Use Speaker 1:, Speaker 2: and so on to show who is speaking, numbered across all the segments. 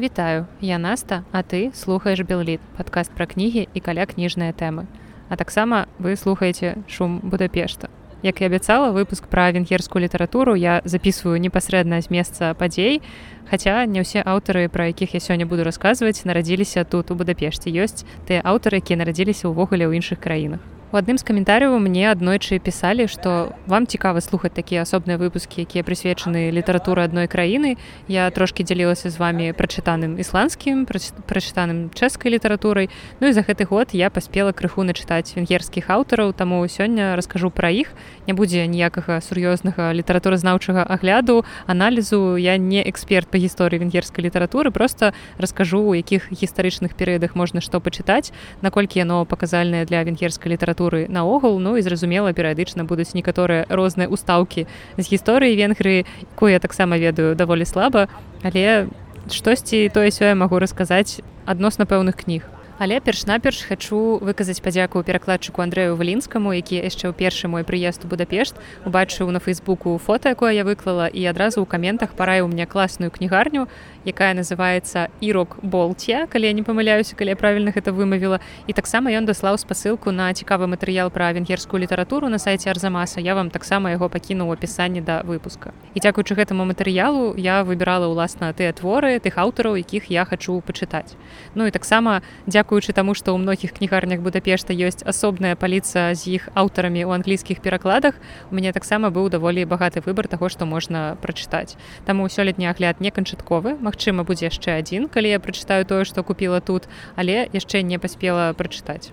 Speaker 1: Вітаю, я Наста, а ты слухаеш Белліт, падкаст пра кнігі і каля кніжныя тэмы. А таксама вы слухаеце шум Будапешта. Як і абяцала выпуск пра венгерскую літаратуру я записываю непасрэдна з месца падзей. Хаця не ўсе аўтары, пра якіх я сёння буду расказваць, нарадзіліся тут у Будапешце. ёсць тыя аўтары, якія нарадзіліся ўвогуле ў іншых краінах у адным з каментарыяў мне аднойчы пісалі што вам цікава слухаць такія асобныя выпускі якія прысвечаны літаратуры адной краіны я трошки дзялілася з вами прачытаным ісландскім прачытаным чэшскай літаратурай Ну і за гэты год я паспела крыху начытаць венгерскіх аўтараў таму сёння раскажу пра іх не будзе ніякага сур'ёзнага літаратуразнаўчага агляду аналізу я не эксперт па гісторыі венгерскай літаратуры просто раскажу у якіх гістарычных перыядах можна што пачытаць наколькі яно паказальнае для венгерскай літаратуры літаратуры наогул ну і зразумела перыядычна будуць некаторыя розныя устаўкі з гісторыі венгрыі якую я таксама ведаю даволі слаба. Але штосьці тое сёе магу расказаць адносна пэўных кніг Але перш-наперш хачу выказаць падзяку перакладчыку Андрэю валінскаму, які яшчэ ў першы мой прыезд у Будапешт убачыў на фейсбуку фота, якое я выклала і адразу ў каментах параіў мне класную кнігарню, якая называется ірок болце, калі я не памыляюся, калі я правільна гэта вымавіла. І таксама ён даслаў спасылку на цікавы матэрыял пра венгерскую літаратуру на сайце арзамаса. Я вам таксама яго пакінуў апісанні да выпуска. І дзякуючы гэтаму матэрыялу я выбірала ўласна тыя творы тых аўтараў, якіх я хачу пачытаць. Ну і таксама дзякую дзякуючы таму што ў многіх кнігарнях будапешта ёсць асобная паліца з іх аўтарамі ў англійскіх перакладах у мяне таксама быў даволі багаты выбар таго што можна прачытаць таму сёлетні агляд не канчатковы Мачыма будзе яшчэ адзін калі я прачытаю тое што купіла тут але яшчэ не паспела прачытаць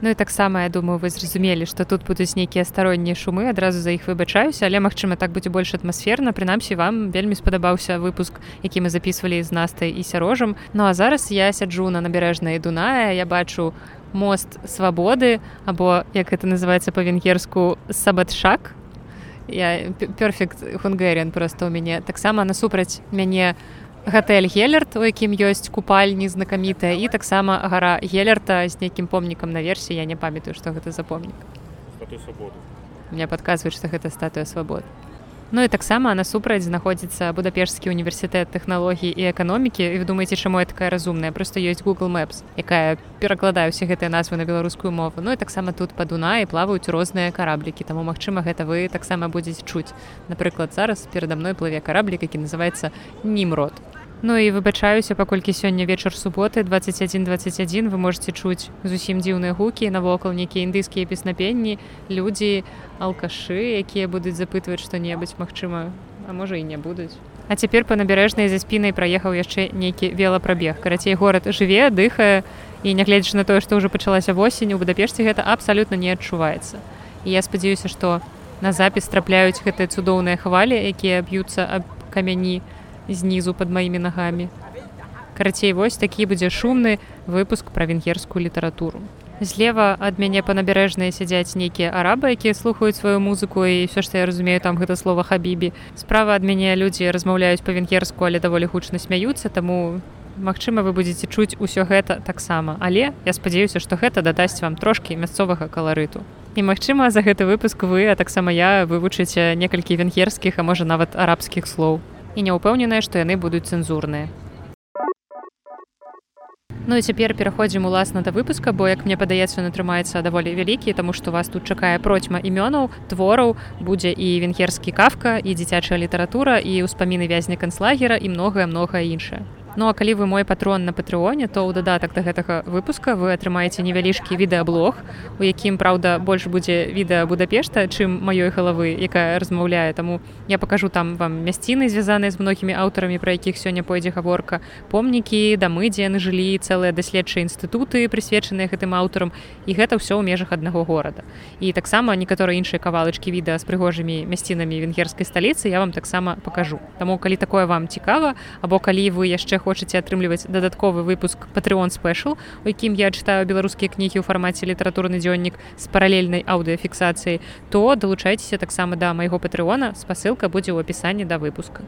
Speaker 1: Ну і таксама я думаю вы зразумелі што тут будуць нейкія староннія шумы адразу за іх выбачаюся але магчыма так будзе больш атмасферна прынамсі вам вельмі спадабаўся выпуск які мы записывалі з настай і сярожам. Ну а зараз я сяджу на набярэжнай дуная я бачу мост свабоды або як это называется по-венгерску сабатшак. Я перфект хунгерен просто у мяне. Таксама насупраць мяне у гатэль гелерт у якім ёсць купальні знакамітая і таксама гара гелерта з нейкім помнікам наверсе я не памятаю што гэта за помнік. Мне падказваюць што гэта статуя свабод. Ну і таксама насупраць знаходзіцца будапешскі універсітэт тэхналогій і эканомікі. І вы думаеце чаму я такая разумная? Просто ёсць google maps якая перакладае усе гэтыя назвы на беларускую мову. Ну і таксама тут па дуна і плаваюць розныя караблікі таму магчыма гэта вы таксама будзеце чуць. Напрыклад зараз перада мной плыве караблік які называется німрод Ну і выбачаюся, паколькі сёння вечар суботы 2121 вы можете чуць зусім дзіўныя гукі навокал нейкія індыйскія песнапенні, людзі, алкашы, якія будуць запытваць што-небудзь магчыма, а можа і не будуць. А цяпер па набярэжнай за спінай праехаў яшчэ нейкі велапрабег. Карацей горад жыве, дыхае і нягледзячы на тое, што ўжо пачалася восень у Будапешце гэта абсалютна не адчуваецца. І я спадзяюся, што на запіс трапляюць гэтыя цудоўныя хвалі, якія б'юцца аб камяні, знізу под маімі нагамі. Карацей вось такі будзе шумны выпуск пра венгерскую літаратуру. Злева ад мяне па набярэжнай сядзяць нейкія арабы, якія слухаюць сваю музыку і ўсё што я разумею там гэта слова хабібі. Справа ад мяне людзі размаўляюць па-венгерску, але даволі гучна смяюцца, таму Магчыма, вы будзеце чуць усё гэта таксама. Але я спадзяюся, што гэта дадасць вам трошкі мясцовага каларыту. І магчыма, за гэты выпуск вы, а таксама я вывучыце некалькі венгерскіх, а можа нават арабскіх слоў і не ўпэўненая, што яны будуць цэнзурныя. Ну і цяпер пераходзім уласна да выпуска, бо як мне падаецца, ён атрымаецца даволі вялікі, таму што вас тут чакае процьма імёнаў, твораў, будзе і венгерскі кафка і дзіцячая літаратура і ўспаміны вязня канцлагера і многае многае іншае. Ну а калі вы мой патрон на патрыоне, то ў дадатак да гэтага выпуска вы атрымаеце невялічкі відэаблог, у якім праўда больш будзе відэа Будапешта, чым маёй галавы, якая размаўляе. Таму я пакажу там вам мясціны, звязаныя з многімі аўтарамі, пра якіх сёння пойдзе гаворка, помнікі, дамы, дзе яны жылі, цэлыя даследчыя інстытуты, прысвечаныя гэтым аўтарам і гэта ўсё ў межах аднаго горада. І таксама некаторыя іншыя кавалачкі відэа з прыгожымі мясцінамі венгерскай сталіцы я вам таксама пакажу. Таму калі такое вам цікава, або калі вы яшчэ хочаце атрымліваць дадатковы выпуск патрыон спешл у якім я чытаю беларускія кнігі ў фармаце літаратурны дзённік з паралельнай аўдыафіксацыяй то далучайцеся таксама да майго патрыона спасылка будзе ў апісанні да выпуска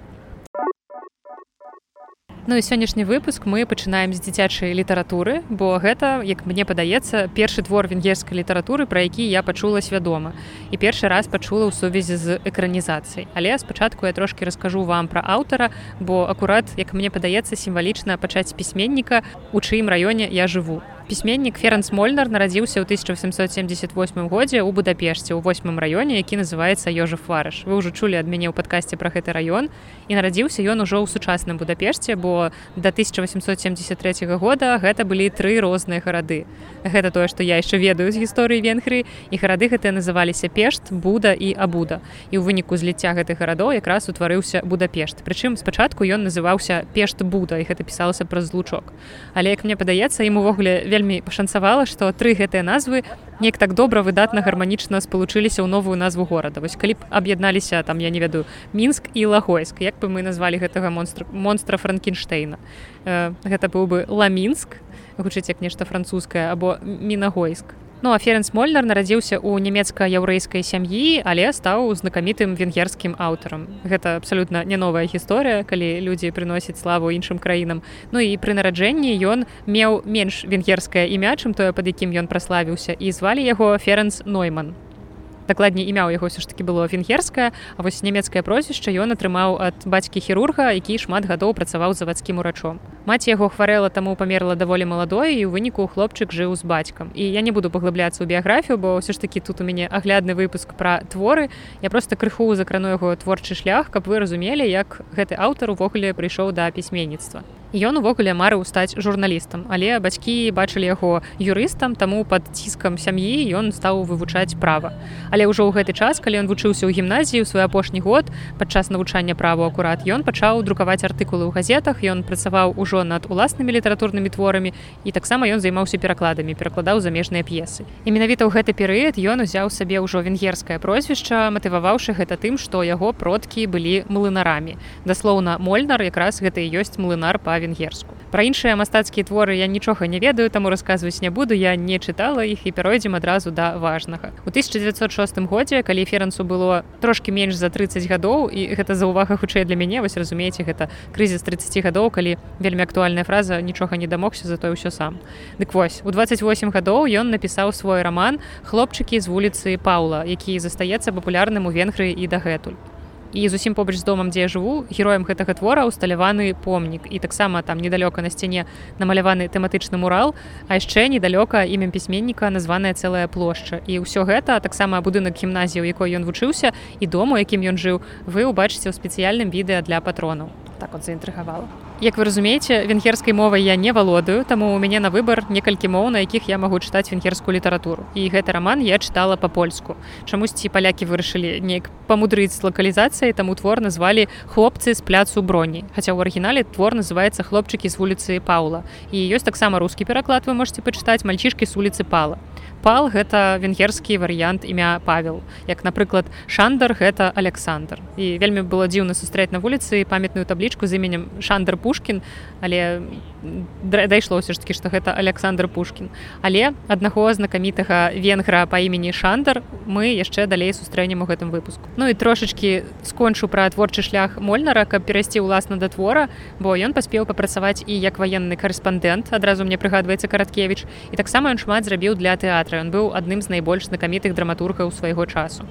Speaker 1: Ну і сённяшні выпуск мы пачынаем з дзіцячай літаратуры, бо гэта, як мне падаецца, першы твор венгерскай літаратуры, пра які я пачула свядома. І першы раз пачула ў сувязі з экранізацыяй. Але спачатку я трошки раскажу вам пра аўтара, бо акурат, як мне падаецца сімвалічна пачаць пісьменніка, у чыім раёне я жыву пісьменнік ференс мольнар нарадзіўся ў 1878 годзе ў будапешце ў восьмым раёне які называется ёжа фарыш вы ўжо чулі ад мяне ў падкасці пра гэты раён і нарадзіўся ён ужо ў сучасным будапешце бо да 1873 года гэта былі тры розныя гарады гэта тое што я яшчэ ведаю з гісторыі венгры і гарады гэтыя называліся пешт буда і абуда. І ў выніку зліцця гэтых гарадоў якраз утварыўся будапешт. Прычым спачатку ён называўся пешт буда і гэта пісалася праз злучок. Але як мне падаецца ім увогуле вельмі вельмі пашанцавала што тры гэтыя назвы неяк так добра выдатна гарманічна спалучыліся ў новую назву горада. Вось калі б аб'ядналіся там я не ведаю мінск і лагойск як бы мы назвалі гэтага монстра монстра франкенштейна? Э, гэта быў бы ламінск гучыць як нешта французскае або мінагойск Ну а Ференс Мольнар нарадзіўся ў нямецка-яўрэйскай сям'і, але стаў знакамітым венгерскім аўтарам. Гэта абсалютна не новая гісторыя, калі людзі прыносяць славу іншым краінам. Ну і пры нараджэнні ён меў менш венгерскае імя, чым тое, пад якім ён праславіўся і звалі яго Ференс Нойман дакладней імя ў яго ўсё ж таки было венгерскае а вось нямецкае прозвішча ён атрымаў ад бацькі хірурга які шмат гадоў працаваў завадскім урачом. Маці яго хварэла таму памерла даволі маладой і ў выніку хлопчык жыў з бацькам. І я не буду паглыбляцца ў біяграфію бо ўсё ж таки тут у мяне аглядны выпуск пра творы. Я просто крыху закрану яго творчы шлях каб вы разумелі як гэты аўтар увогуле прыйшоў да пісьменніцтва ён увогуле марыў стаць журналістам але бацькі бачылі яго юрыстам таму пад ціскам сям'і ён стаў вывучаць права. Але ўжо ў гэты час калі ён вучыўся ў гімназіі ў свой апошні год падчас навучання праву акурат ён пачаў друкаваць артыкулы ў газетах ён працаваў ужо над уласнымі літаратурнымі творамі і таксама ён займаўся перакладамі перакладаў замежныя п'есы. І менавіта ў гэты перыяд ён узяў сабе ўжо венгерскае прозвішча матываваўшы гэта тым што яго продкі былі млынарамі. Даслоўна мольнар якраз гэта і ёсць млынар па па-венгерску. Пра іншыя мастацкія творы я нічога не ведаю, таму расказваць не буду, я не чытала іх і перайдзем адразу да важнага. У 1906 годзе, калі ферансу было трошки менш за 30 гадоў і гэта за ўвага хутчэй для мяне вось разумееце гэта крызіс 30 гадоў, калі вельмі актуальная фраза нічога не дамогся за той усё сам. Дык вось у 28 гадоў ён напісаў свой раман хлопчыкі з вуліцы Паўла, які застаецца папулярным у венгрыі і дагэтуль і зусім побач з домам дзе я жыву героем гэтага твора усталяваны помнік і таксама там недалёка на сцяне намаляваны тэматычны мурал а яшчэ недалёка імем пісьменніка названая цэлая плошча і ўсё гэта таксама будынак гімназіі у якой ён вучыўся і дому якім ён жыў вы ўбачыце ў спецыяльным відэа для патронаў. Так вот заінтрыгавала Як вы разумееце венгерскай мовай я не валодаю таму у мяне на выбар некалькі моў на якіх я магу чытаць венгерскую літаратуру. І гэты роман я чытала па-польску. Чамусьці палякі вырашылі неяк памудрыць з лакалізацыяй таму твор назвалі хлопцы з пляцу броні хаця ў арыгінале твор называется хлопчыкі з вуліцы паула і ёсць таксама рускі пераклад вы можете пачытаць мальчишки з вуліцы пала пал гэта венгерскі варыянт імя павел. Як напрыклад шандар гэта александр. І вельмі было дзіўна сустрэць на вуліцы памятную таблічку з іменем шандар пушкін але дайшло ўсё ж таки што гэта александр пушкін. Але аднаго знакамітага венгра па імені шандар мы яшчэ далей сустрэнем у гэтым выпуску. Ну і трошачки скончу пра творчы шлях мольнара каб перайсці ўласна да твора бо ён паспеў папрацаваць і як ваенны карэспандэнт адразу мне прыгадваецца караткевич і таксама ён шмат зрабіў для тэатра. Ён быў адным з найбольш знакамітых драматургаў свайго часу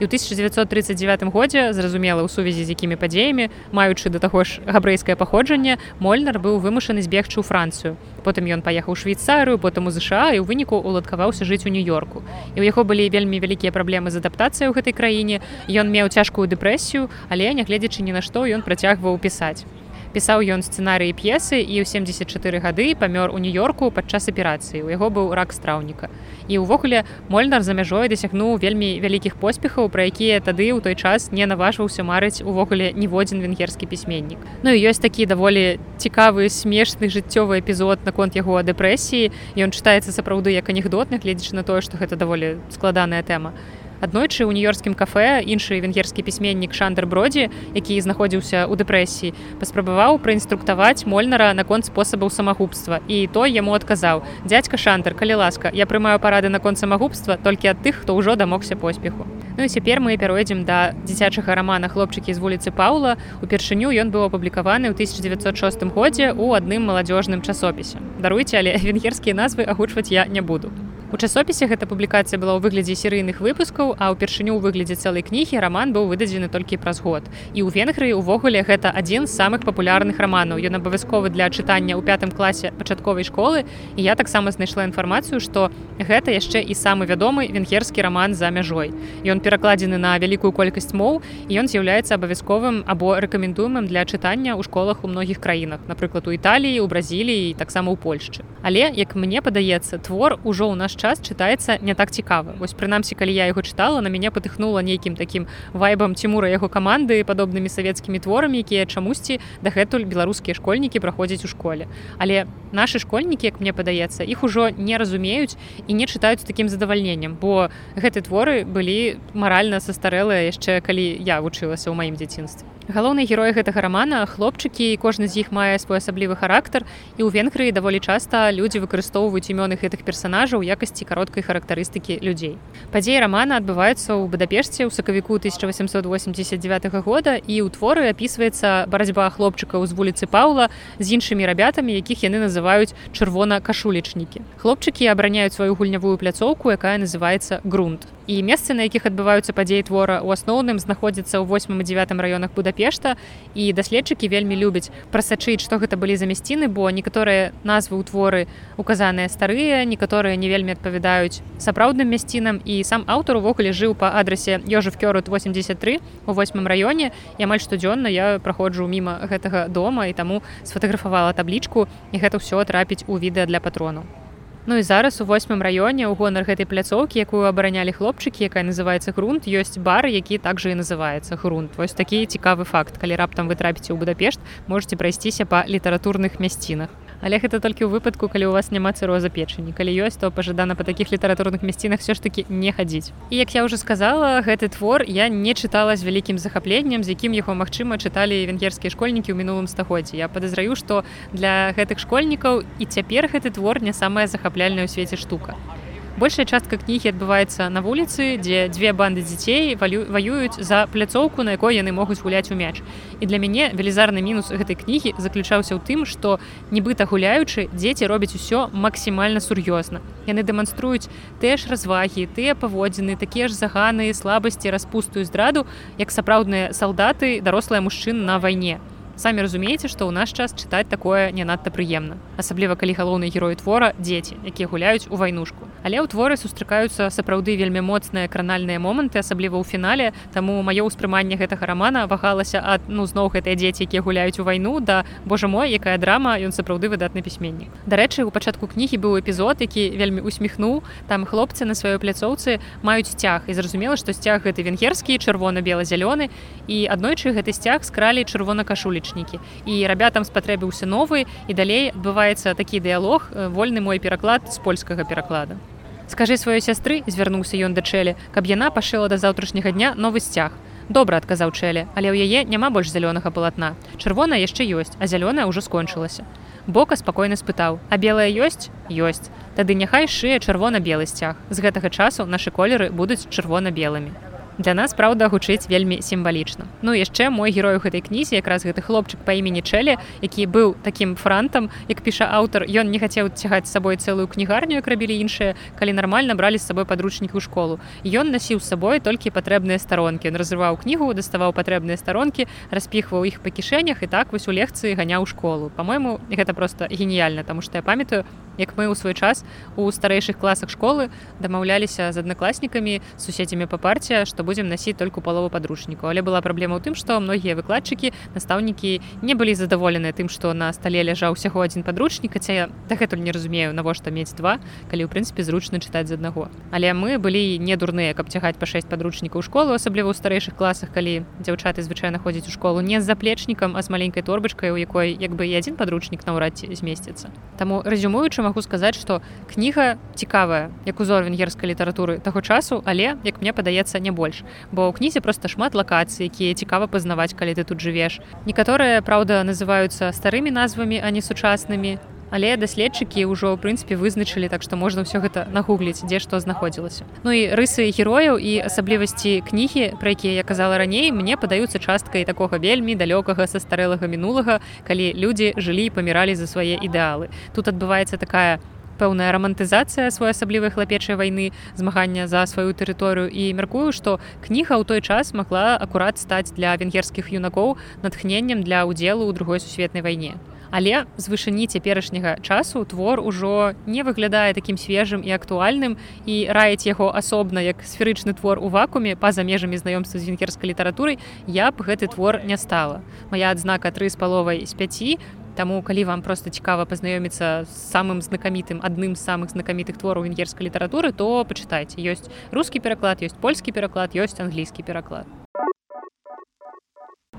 Speaker 1: і ў 1939 годзе зразумела ў сувязі з якімі падзеямі маючы да таго ж габрэйскае паходжанне мольнар быў вымушаны збегчы ў францыю. Потым ён паехаў швейцарыю потым у ЗША і ў выніку уладкаваўся жыць у нью-йорку. І ў яго былі вельмі вялікія праблемы з адаптацыяй у гэтай краіне. Ён меў цяжкую дэпрэсію але нягледзячы ні на што ён працягваў пісаць пісаў ён сцэнарыі п'есы і ў 74 гады памёр у нью-йорку падчас аперацыі. У яго быў рак страўніка. І ўвогуле мольнар за мяжой дасягнуў вельмі вялікіх поспехаў пра якія тады ў той час не наважваўся марыць увогуле ніводзін венгерскі пісьменнік. Ну і ёсць такі даволі цікавы смешны жыццёвы эпізод наконт яго дэпрэсіі. Ён чытаецца сапраўды як анекдотных гледзячы на тое што гэта даволі складаная тэма аднойчы ў нью-йоркскім кафе іншы венгерскі пісьменнік шандр бродзі які знаходзіўся ў дэпрэсіі паспрабаваў праінструктаваць мольнара наконт спосабаў самагубства і той яму адказаў дядзька шандр калі ласка я прымаю парады наконт самагубства толькі ад тых хто ўжо дамогся поспеху Ну і цяпер мы пяройдзем да дзіцячага рамана хлопчыкі з вуліцы Паўла. Упершыню ён быў апублікаваны ў 1906 годзе ў адным маладзёжным часопісе. Даруйце, але венгерскія назвы агучваць я не буду. У часопісе гэта публікацыя была ў выглядзе серыйных выпускаў, а ўпершыню ў выглядзе цэлай кнігі раман быў выдадзены толькі праз год. І ў Венгрыі ўвогуле гэта адзін з самых папулярных раманаў. Ён абавязковы для чытання ў пятым класе пачатковай школы. І я таксама знайшла інфармацыю, што гэта яшчэ і самы вядомы венгерскі раман за мяжой. Ён перакладзены на вялікую колькасць моў і ён з'яўляецца абавязковым або рэкамендуемым для чытання ў школах у многіх краінах, напрыклад, у Італіі, у Бразіліі і таксама ў Польшчы. Але як мне падаецца, твор ужо ў наш час чытаецца не так цікава. Вось прынамсі калі я яго чытала на мяне патыхнула нейкім такім вайбам цімура яго каманды падобнымі савецкімі творамі якія чамусьці дагэтуль беларускія школьнікі праходзяць у школе. Але наши школьнікі як мне падаецца іх ужо не разумеюць і не чытаюць такім задавальненнем бо гэты творы былі маральна састарэлыя яшчэ калі я вучылася ў маім дзяцінстве галоўны герой гэтага рамана хлопчыкі кожны з іх мае свой асаблівы характар. І ў венгрыі даволі часта людзі выкарыстоўваюць імёны гэтых персонажаў якасці кароткай характарыстыкі людзей. Падзеі рамана адбываюцца ў бадапешце ў сакавіку 1889 года і ў творы апісваецца барацьба хлопчыкаў з вуліцы паула з іншымі рабятамі якіх яны называюць чырвона кашулечнікі хлопчыкі абараняюць сваю гульнявую пляцоўку якая называется грунт і месцы на якіх адбываюцца падзеі твора. У асноўным знаходзіцца ў 8 і 9 раёнах будапешта і даследчыкі вельмі любяць прасачыць што гэта былі за мясціны бо некаторыя назвы ў творы указаныя старыя некаторыя не вельмі адпавядаюць сапраўдным мясцінам і сам аўтар увогуле жыў па адрасе ёжа кёрут 83 у восьмым раёне. І амаль штодзённа я праходжу міма гэтага дома і таму сфотаграфавала таблічку і гэта ўсё трапіць у відэа для патрону Ну і зараз у восьмым раёне ў гонар гэтай пляцоўкі, якую абаранялі хлопчыкі, якая называецца грунт, ёсць бар, які также і называецца грунт. Вось такі цікавы факт, калі раптам вы трапіце ў Будапешт, можете прайсціся па літаратурных мясцінах але гэта толькі ў выпадку калі у вас няма цыроза печані калі ёсць то пажадана па такіх літаратурных мясцінах все ж таки не хадзіць і як я уже сказала гэты твор я не чытала з вялікім захапленнем з якім яго магчыма чыталі венгерскія школьнікі ў мінулым стагоддзе я падазраю што для гэтых школьнікаў і цяпер гэты твор не самая захапляльная ў свеце штука большая частка кнігі адбываецца на вуліцы дзе дзве банды дзяцей ваююць за пляцоўку на якой яны могуць гуляць у мяч. І для мяне велізарны мінус гэтай кнігі заключаўся ў тым што нібыта гуляючы дзеці робяць усё максімальна сур'ёзна. Яны дэманструюць тыя ж развагі тыя паводзіны такія ж заганы слабасці распустую здраду як сапраўдныя салдаты дарослыя мужчын на вайне самі разумееце што ў наш час чытаць такое не надта прыемна асабліва калі галоўны герой твора дзеці якія гуляюць у вайнушку. Але ў творы сустракаюцца сапраўды вельмі моцныя кранальныя моманты асабліва ў фінале таму маё ўспрыманне гэтага рамана вагалася ад ну зноў гэтыя дзеці якія гуляюць у вайну да Божа мой якая драма ён сапраўды выдатны пісьменнік. Дарэчы у пачатку кнігі быў эпізод які вельмі усміхнуў. Там хлопцы на сваёй пляцоўцы маюць сцяг і зразумела што сцяг гэты венгерскі чырвона-бела-зялёны і аднойчы гэты сцяг скралі чырвона публічнікі і рабятам спатрэбіўся новы і далей адбываецца такі дыялог э, вольны мой пераклад з польскага пераклада. Скажи сваёй сястры звярнуўся ён да чэлі каб яна пашыла да заўтрашняга дня новы сцяг добра адказаў чэлі але ў яе няма больш зялёнага палатна. Чырвона яшчэ ёсць а зялёная ўжо скончылася бока спакойна спытаў а белая ёсць? Ёсць тады няхай шые чырвона-белы сцяг. З гэтага часу нашы колеры будуць чырвона-белымі для нас праўда гучыць вельмі сімвалічна. Ну яшчэ мой герой у гэтай кнізе якраз гэты хлопчык па імені чэлі які быў такім франтам як піша аўтар ён не хацеў цягаць сабой цэлую кнігарню як рабілі іншыя калі нармальна бралі з сабой падручнік у школу. Ён насіў з сабой толькі патрэбныя старонкі. Он разрываў кнігу даставаў патрэбныя старонкі распіхваў іх па кішэнях і так вось у лекцыі ганяў школу. По-мойму гэта просто геніяльна таму што я памятаю як мы ў свой час у старэйшых класах школы дамаўляліся з аднакласнікамі суседзямі па парце што будзем насіць толькі палову падручнікаў але была праблема ў тым што многія выкладчыкі настаўнікі не былі задаволеныя тым што на стале ляжаў усяго адзін падручнік ця я дагэтуль не разумею навошта мець два калі ў прынцыпе зручна чытаць з аднаго. Але мы былі не дурныя каб цягаць па 6 падручнікаў школы асабліва ў старэйшых класах калі дзяўчаты звычайна ходзяць у школу не з заплечнікам а з маленькай торбачкай у якой як бы і адзін падручнік наўрад ці змесціцца. Таму резюмуючы магу сказаць што кніга цікавая як узор венгерскай літаратуры таго часу але як мне падаецца не больш. Бо ў кнізе просто шмат лакацый якія цікава пазнаваць калі ты тут жывеш. Некаторыя праўда называюцца старымі назвамі а не сучаснымі але даследчыкі ўжо ў прынцыпе вызначылі так што можна ўсё гэта нагугліць дзе што знаходзілася. Ну і рысы герояў і асаблівасці кнігі пра якія я казала раней мне падаюцца часткай такога вельмі далёкага са старэлага мінулага калі людзі жылі і паміралі за свае ідэалы. Тут адбываецца такая пэўная рамантызацыя своеасаблівай хлапечай вайны змагання за сваю тэрыторыю. І мяркую што кніга ў той час магла акурат стаць для венгерскіх юнакоў натхненнем для ўдзелу ў другой сусветнай вайне але з вышыні цяперашняга часу твор ужо не выглядае такім свежым і актуальным і раіць яго асобна як сферычны твор у вакууме па-за межамі знаёмства з венгерскай літаратурай я б гэты твор не стала моя адзнака тры з паловай з 5 Таму калі вам просто цікава пазнаёміцца з самым знакамітым адным з самых знакамітых твораў венгерскай літаратуры, то пачытайце ёсць рускі пераклад, ёсць польскі пераклад, ёсць англійскі пераклад.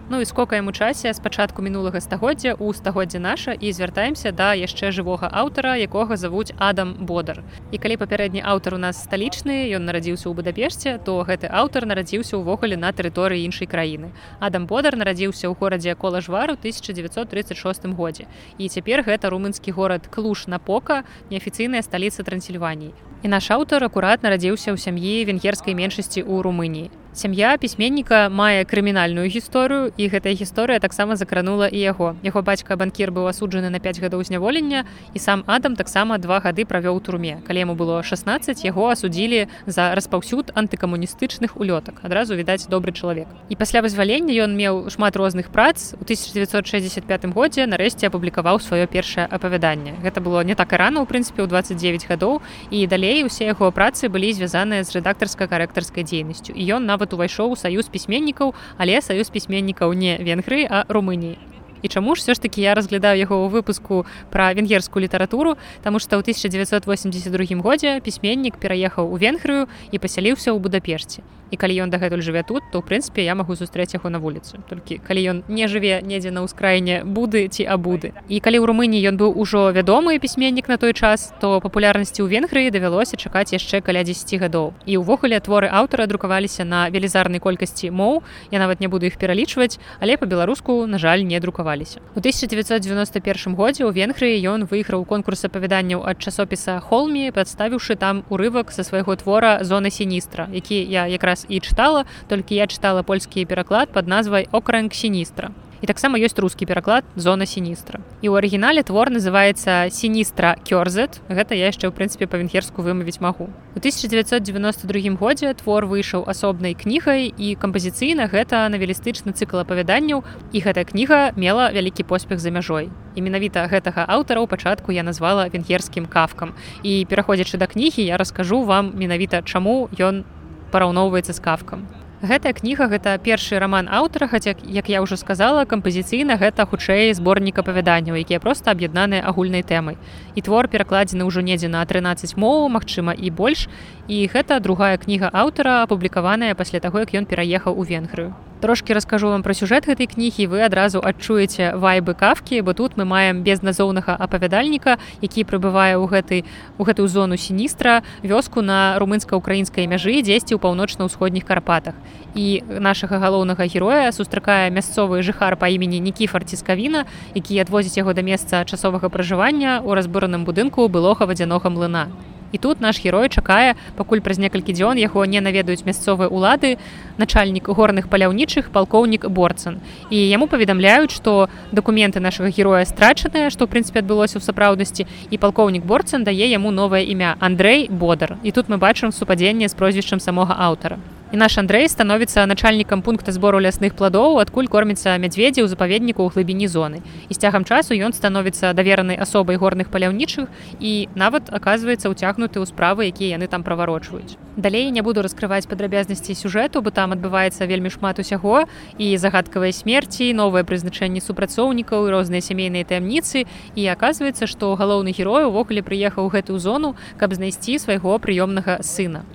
Speaker 1: Ну і скокаем у часе з пачатку мінулага стагоддзя у стагоддзе наша і звяртаемся да яшчэ жывога аўтара, якога завуць Адам Бодар. І калі папярэдні аўтар у нас сталічны, ён нарадзіўся ў Будапешце, то гэты аўтар нарадзіўся ўвогуле на тэрыторыі іншай краіны. Адам Бодар нарадзіўся ў горадзе кола жвару 1936 годзе. І цяпер гэта румынскі горад клуш на пока, неафіцыйная сталіца Трансільваніі. І наш аўтар акурат нарадзіўся ў сям'і венгерскай меншасці ў Румыніі сям'я пісьменніка мае крымінальную гісторыю і гэтая гісторыя таксама закранула і яго. Яго бацька банкір быў асуджаны на 5 гадоў зняволення і сам адам таксама два гады правёў турме. Калі яму было 16 яго асудзілі за распаўсюд антыкамуністычных улётак. Адразу відаць добры чалавек. І пасля вызвалення ён меў шмат розных прац. У 1965 годзе нарэшце апублікаваў сваё першае апавяданне. Гэта было не так і рана у прынцыпе ў 29 гадоў і далей усе яго працы былі звязаныя з рэдактарска-карэктарскай дзейнасцю. І ён нават нават увайшоў у саюз пісьменнікаў але саюз пісьменнікаў не венгры а румыніі і чаму ж все ж таки я разглядаю яго ў выпуску пра венгерскую літаратуру? Тому что ў 1982 годзе пісьменнік пераехаў у венгрыю і пасяліўся ў будапешце і калі ён дагэтуль жыве тут то ў прынцыпе я магу сустрэць яго на вуліцы. Толькі калі ён не жыве недзе на ўскраіне буды ці абуды. І калі ў румыні ён быў ужо вядомы пісьменнік на той час то папулярнасці ў венгрыі давялося чакаць яшчэ каля 10 гадоў. І ўвогуле творы аўтара друкаваліся на велізарнай колькасці моў. Я нават не буду іх пералічваць але по-беларуску на жаль не друкаваліся. У 1991 годзе ў венгрыі ён выйграў конкурс апавяданняў ад часопіса холмі падставіўшы там урывак са свайго твора зоны сіністра які я якраз раз і чытала толькі я чытала польскі пераклад под назвай окран сіністра і таксама ёсць рускі пераклад зона сіністра і ў арыгінале твор называется сіністра кёрзет гэта я яшчэ ў прынцыпе па-венгерску вымавіць магу. У 1992 годзе твор выйшаў асобнай кнігай і кампазіцыйна гэта навелістычны цыкл апавяданняў і гэтая кніга мела вялікі поспех за мяжой. І менавіта гэтага аўтара ў пачатку я назвала венгерскім кафкам і пераходзячы да кнігі я раскажу вам менавіта чаму ён параўноўваецца з кафкам. Гэтая кніга гэта першы раман аўтара, хаця як я ўжо сказала, кампазіцыйна гэта хутчэй зборнік апавяданняў, якія проста аб'яднаныя агульнай тэмай. І твор перакладзены ўжо недзе на 13 моў, магчыма і больш. І гэта другая кніга аўтара апублікаваная пасля таго, як ён пераехаў у венгрыю трошки раскажу вам про сюжэт гэтай кнігі вы адразу адчуеце вайбы кафкі бо тут мы маем безназоўнага апавядальніка які прыбывае ў гэтай у гэтую зону сіністра вёску на румынска-украінскай мяжы дзесьці ў паўночна-ўсходніх карпатах. І нашага галоўнага героя сустракае мясцовы жыхар па імені нікіфар ціскавіна які адвозіць яго да месца часовага пражывання ў разбураным будынку былога вадзянога млына і тут наш герой чакае пакуль праз некалькі дзён яго не наведаюць мясцовыя улады начальнік горных паляўнічых палкоўнік борцан і яму паведамляюць што дакументы нашага героя страчаныя што ў прынцыпе адбылося ў сапраўднасці і палкоўнік борцан дае яму новае імя Андрей бодар. І тут мы бачым супадзенне з прозвішчам самога аўтара і наш Андрей становіцца начальнікам пункта збору лясных пладоў адкуль корміцца мядзведзі ў запаведніку ў глыбіні зоны. І з цягам часу ён становіцца даверанай асобай горных паляўнічых і нават аказваецца ўцягнуты ў справы якія яны там праварочваюць далей не буду раскрываць падрабязнасці сюжэту бо там адбываецца вельмі шмат усяго. І загадкавыя смерці новае прызначэнне супрацоўнікаў і розныя сямейныя таямніцы. І аказваецца што галоўны герой увогуле прыехаў гэтую зону каб знайсці свайго прыёмнага сына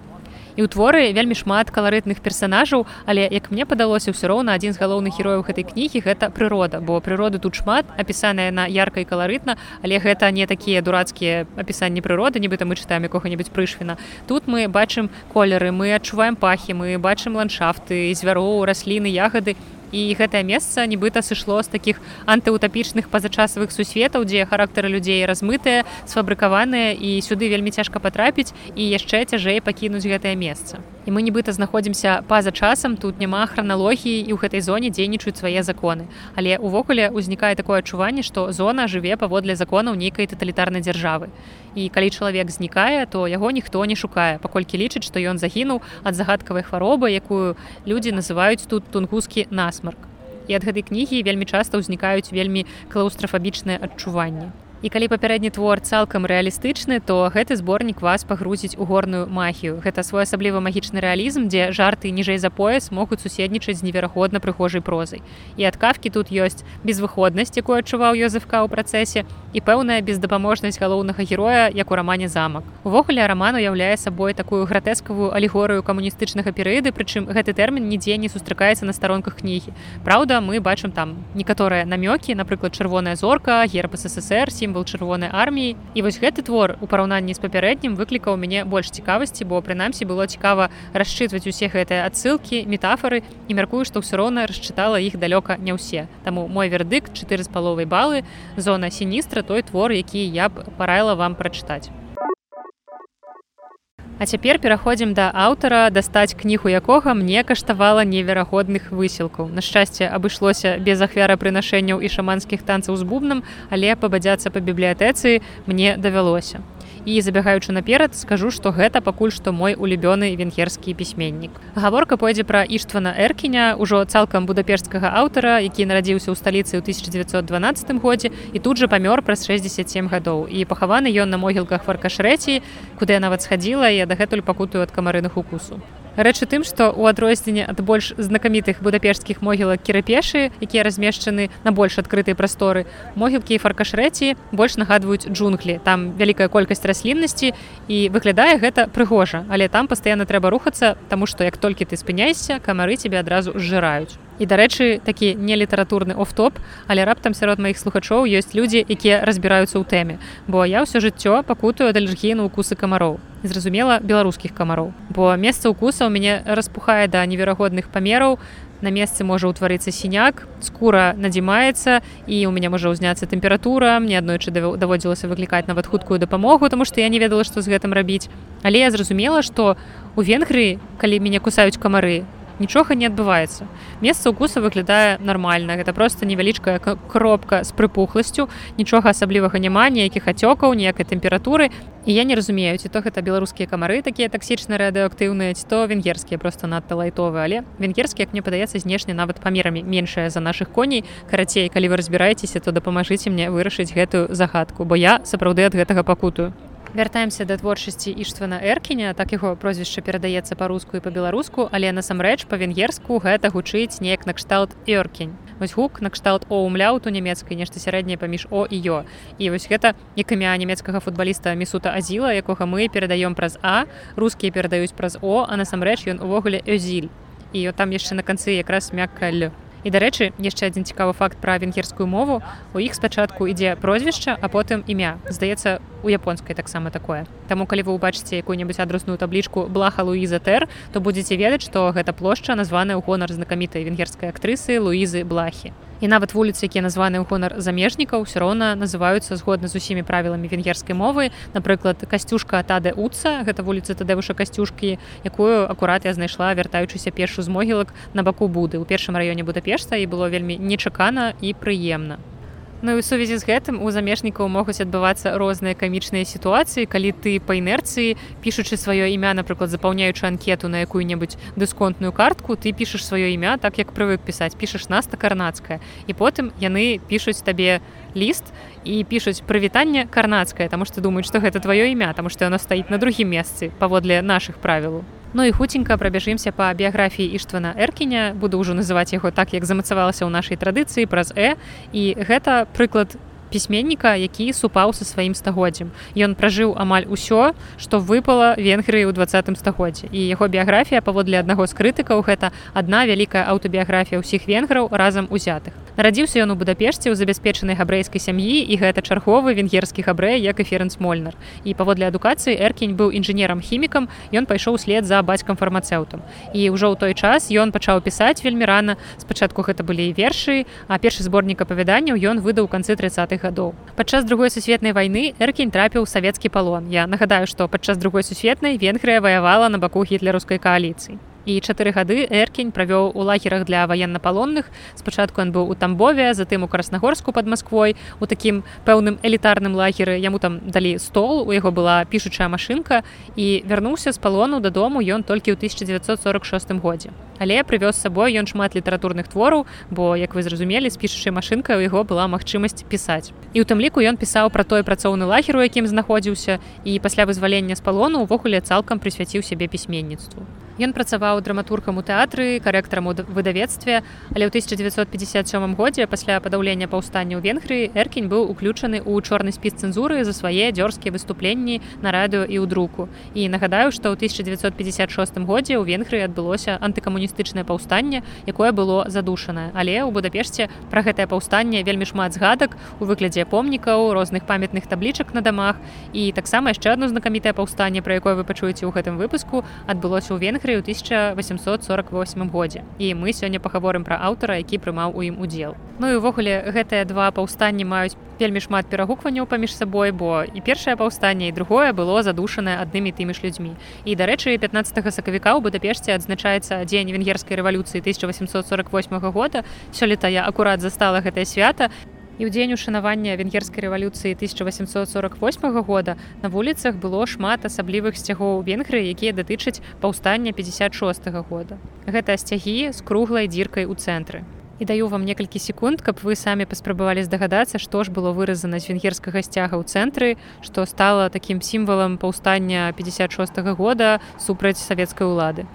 Speaker 1: і ў творы вельмі шмат каларытных персонажаў але як мне падалося ўсё роўна адзін з галоўных герояў гэтай кнігі гэта прырода бо прыроды тут шмат апісаная на яркай каларытна але гэта не такія дурацкія апісанні прыроды нібыта мы чытаем якога-нибудь прышвіна. Тут мы бачым колеры мы адчуваем пахі мы бачым ландшафты звяроў расліны ягады і гэтае месца нібыта сышло з такіх антыутапічных пазачасавых сусветаў дзе характары людзей размытыя сфабрыкаваныя і сюды вельмі цяжка патрапіць і яшчэ цяжэй пакінуць гэтае месца. І мы нібыта знаходзімся па-за часам тут няма храналогіі і ў гэтай зоне дзейнічаюць свае законы. Але увогуле ўзнікае такое адчуванне што зона жыве паводле законаў нейкай таталітарнай дзяржавы. І калі чалавек знікае то яго ніхто не шукае паколькі лічыць што ён загінуў ад загадкавай хваробы якую людзі называюць тут тунгускі насмарк і ад гэтай кнігі вельмі часта ўзнікаюць вельмі клаустрафабічныя адчуванні І калі папярэдні твор цалкам рэалістычны, то гэты зборнік вас пагрузіць у горную магію. Гэта своеасаблівы магічны рэалізм, дзе жарты ніжэй за пояс могуць суседнічаць з невераходна прыхожай прозай. І адкавкі тут ёсць безвыходнасць, якую адчуваў Йозефка ў працэсе і пэўная бездапаможнасць галоўнага героя, як у рамане замак. Увогуле раман уяўляе сабой такую гратэскавую алегорыю камуністычнага перыяды, прычым гэты тэрмін нідзе не сустракаецца на старонках кнігі. Праўда, мы бачым там некаторыя намёкі, напрыклад, чырвоная зорка, герб ССР, сімвал чырвонай арміі і вось гэты твор у параўнанні з папярэднім выклікаў мяне больш цікавасці бо прынамсі было цікава расчытваць усе гэтыя адсылкі метафоры і мяркую што ўсё роўна расчытала іх далёка не ўсе таму мой вердык чатыры з паловай балы зона сіністра той твор які я б параіла вам прачытаць А цяпер пераходзім да аўтара дастаць кнігу якога мне каштавала неверагодных высілкаў. На шчасце абышлося без ахвярапрынашэнняў і шаманскіх танцаў з бубнам, але пабадзяцца па бібліятэцы мне давялося і забягаючы наперад скажу што гэта пакуль што мой улюбёны венгерскі пісьменнік. Гаворка пойдзе пра іштвана эркіня ўжо цалкам будапешцкага аўтара які нарадзіўся ў сталіцы ў 1912 годзе і тут жа памёр праз 67 гадоў. І пахаваны ён на могілках фаркашрэці куды я нават схадзіла я дагэтуль пакутаю ад камарыных укусу рэч у тым што у адрозненне ад больш знакамітых будапешцкіх могілак кірапешы якія размешчаны на больш адкрытай прасторы могілкі і фаркашрэці больш нагадваюць джунглі там вялікая колькасць расліннасці і выглядае гэта прыгожа але там пастаянна трэба рухацца таму што як толькі ты спыняйся камары тебе адразу зжыраюць і дарэчы такі не літаратурны офтоп але раптам сярод маіх слухачоў ёсць людзі якія разбіраюцца ў тэме. Бо я ўсё жыццё пакутаю далежгіну укусы камароў зразумела беларускіх камароў. Бо месца укуса у мяне распухае да неверагодных памераў на месцы можа ўтварыцца сіняк скура надзімаецца і у меня можа ўзняцца тэмпература мне аднойчы даводзілася выклікаць нават хуткую дапамогу тому што я не ведала што з гэтым рабіць. Але я зразумела што у венгрыі калі мяне кусаюць камары нічога не адбываецца. Месца укуса выглядае нармальна. Гэта просто невялічкая кропка з прыпухласцю нічога асаблівага няма ніякіх ацёкаў ніякай тэмпературы. І я не разумею ці то гэта беларускія камары такія таксічна радыоактыўныя ці то венгерскія просто надта лайтовы але венгерскі як мне падаецца знешне нават памерамі меншая за наших коней. Карацей калі вы разбіраецеся то дапамажыце мне вырашыць гэтую загадку бо я сапраўды ад гэтага пакутаю вяртаемся да творчасці іштвана эркіня. Так яго прозвішча перадаецца па-руску і па-беларуску але насамрэч па-венгерску гэта гучыць неяк накшталт эркень вось гук накшталт оумляут у нямецкай нешта сярэдняе паміж о і ё і вось гэта як імя нямецкага футбаліста місута азіла якога мы перадаём праз а рускія перадаюць праз о а насамрэч ён увогуле эзіль і там яшчэ на канцы якраз мякка лю і дарэчы яшчэ адзін цікавы факт пра венгерскую мову. У іх спачатку ідзе прозвішча а потым імя. Здаецца у японскай таксама такое. Таму калі вы убачыце якую-небудзь адрасную таблічку блаха луіза тер то будзеце ведаць што гэта плошча названая ў гонар знакамітай венгерскай актрысы луізы блахі. І нават вуліцы якія названы ў гонар замежнікаў все роўна называюцца згодна з усімі правіламі венгерскай мовы. Напрыклад касцюшка тады уца гэта вуліца тадевуша касцюшкі якую акурат я знайшла вяртаючыся першу з могілак на баку буды ў першым раёне будапешта і было вельмі нечакана і прыемна Ну і у сувязі з гэтым у замежнікаў могуць адбывацца розныя камічныя сітуацыі, калі ты па інерцыі пішучы сваё імя, напрыклад, запаўняючы анкету на якую-небудзь дысконтную картку, ты пішаш сваё імя так як прывык пісаць, пішаш наста карнацкая. І потым яны пішуць табе ліст і пішуць прывітанне карнацкае, таму што думаюць, што гэта тваё імя, таму што яно стаіць на другім месцы паводле нашых правілаў. Ну і хуценька прабяжымся па біяграфіі іштвана эркіня буду ўжо называць яго так як замацавалася ў нашай традыцыі праз э і гэта прыклад пісьменніка які супаў са сваім стагоддзям ён пражыў амаль усё што выпала венгрыі ў двадцатым стагоддзе і яго біяграфія паводле аднаго з крытыкаў гэта адна вялікая аўтабіяграфія ўсіх венграў разам узятых нарадзіўся ён у будапешце ў забяспечанай габрэйскай сям'і і гэта чарговы венгерскі габрэй як і ферэнс мольнер і паводле адукацыі эркінь быў інжынерам хімікам ён пайшоў след за бацькам фармацэўтам і ўжо ў той час ён пачаў пісаць вельмі рана. Спачатку гэта былі вершы а першы зборнік апавяданняў ён выдаў канцы 30х гадоў. Падчас другой сусветнай вайны эркінь трапіў савецкі палон. Я нагадаю што падчас другой сусветнай венгрыя ваявала на баку гітлераўскай кааліцыі і чатыры гады эркень правёў у лагерах для ваеннапалонных. Спачатку ён быў у тамбове затым у краснагорску под москвой у такім пэўным элітарным лагеры. Яму там далі стол у яго была пішучая машынка. І вярнуўся з палону дадому ён толькі ў 1946 годзе але прывёз сабой ён шмат літаратурных твораў бо як вы зразумелі з пішучай машынкай у яго была магчымасць пісаць. І у тым ліку ён пісаў пра той працоўны лагер у якім знаходзіўся і пасля вызвалення з палону увогуле цалкам прысвяціў сябе пісьменніцтву. Ён працаваў драматургам у тэатры карэктарам у выдавецтве але ў 1957 годзе пасля падаўлення паўстання ў венгрыі эркінь быў уключаны ў чорны спіс цэнзуры за свае дзёрзкія выступленні на радыё і ў друку. І нагадаю што ў 1956 годзе ў венгрыі адбылося антыкамуністычнае паўстанне якое было задушанае. Але ў будапешце пра гэтае паўстанне вельмі шмат згадак у выглядзе помнікаў розных памятных таблічак на дамах. І таксама яшчэ одно знакамітае паўстанне пра якое вы пачуеце ў гэтым выпуску адбылося ў венгры ў 1848 годзе. І мы сёння пагаворым пра аўтара які прымаў у ім удзел. Ну і увогуле гэтыя два паўстанні маюць вельмі шмат перагукванняў паміж сабой бо і першае паўстанне і другое было задушанае аднымі тымі ж людзьмі. І дарэчы 15 сакавіка ў будапешце адзначаецца дзень венгерскай рэвалюцыі 1848 года. Сёлета я акурат застала гэтае свята. І дзень ушанавання венгерскай рэвалюцыі 1848 года на вуліцах было шмат асаблівых сцягоў венгрыі якія датычаць паўстання 56 -го года. Гэта сцягі з круглай дзіркай у цэнтры і даю вам некалькі секунд каб вы самі паспрабавалі здагадацца што ж было выразана з венгерскага сцяга ў цэнтры што стала такім сімвалам паўстання 56 -го года супраць савецкай улады.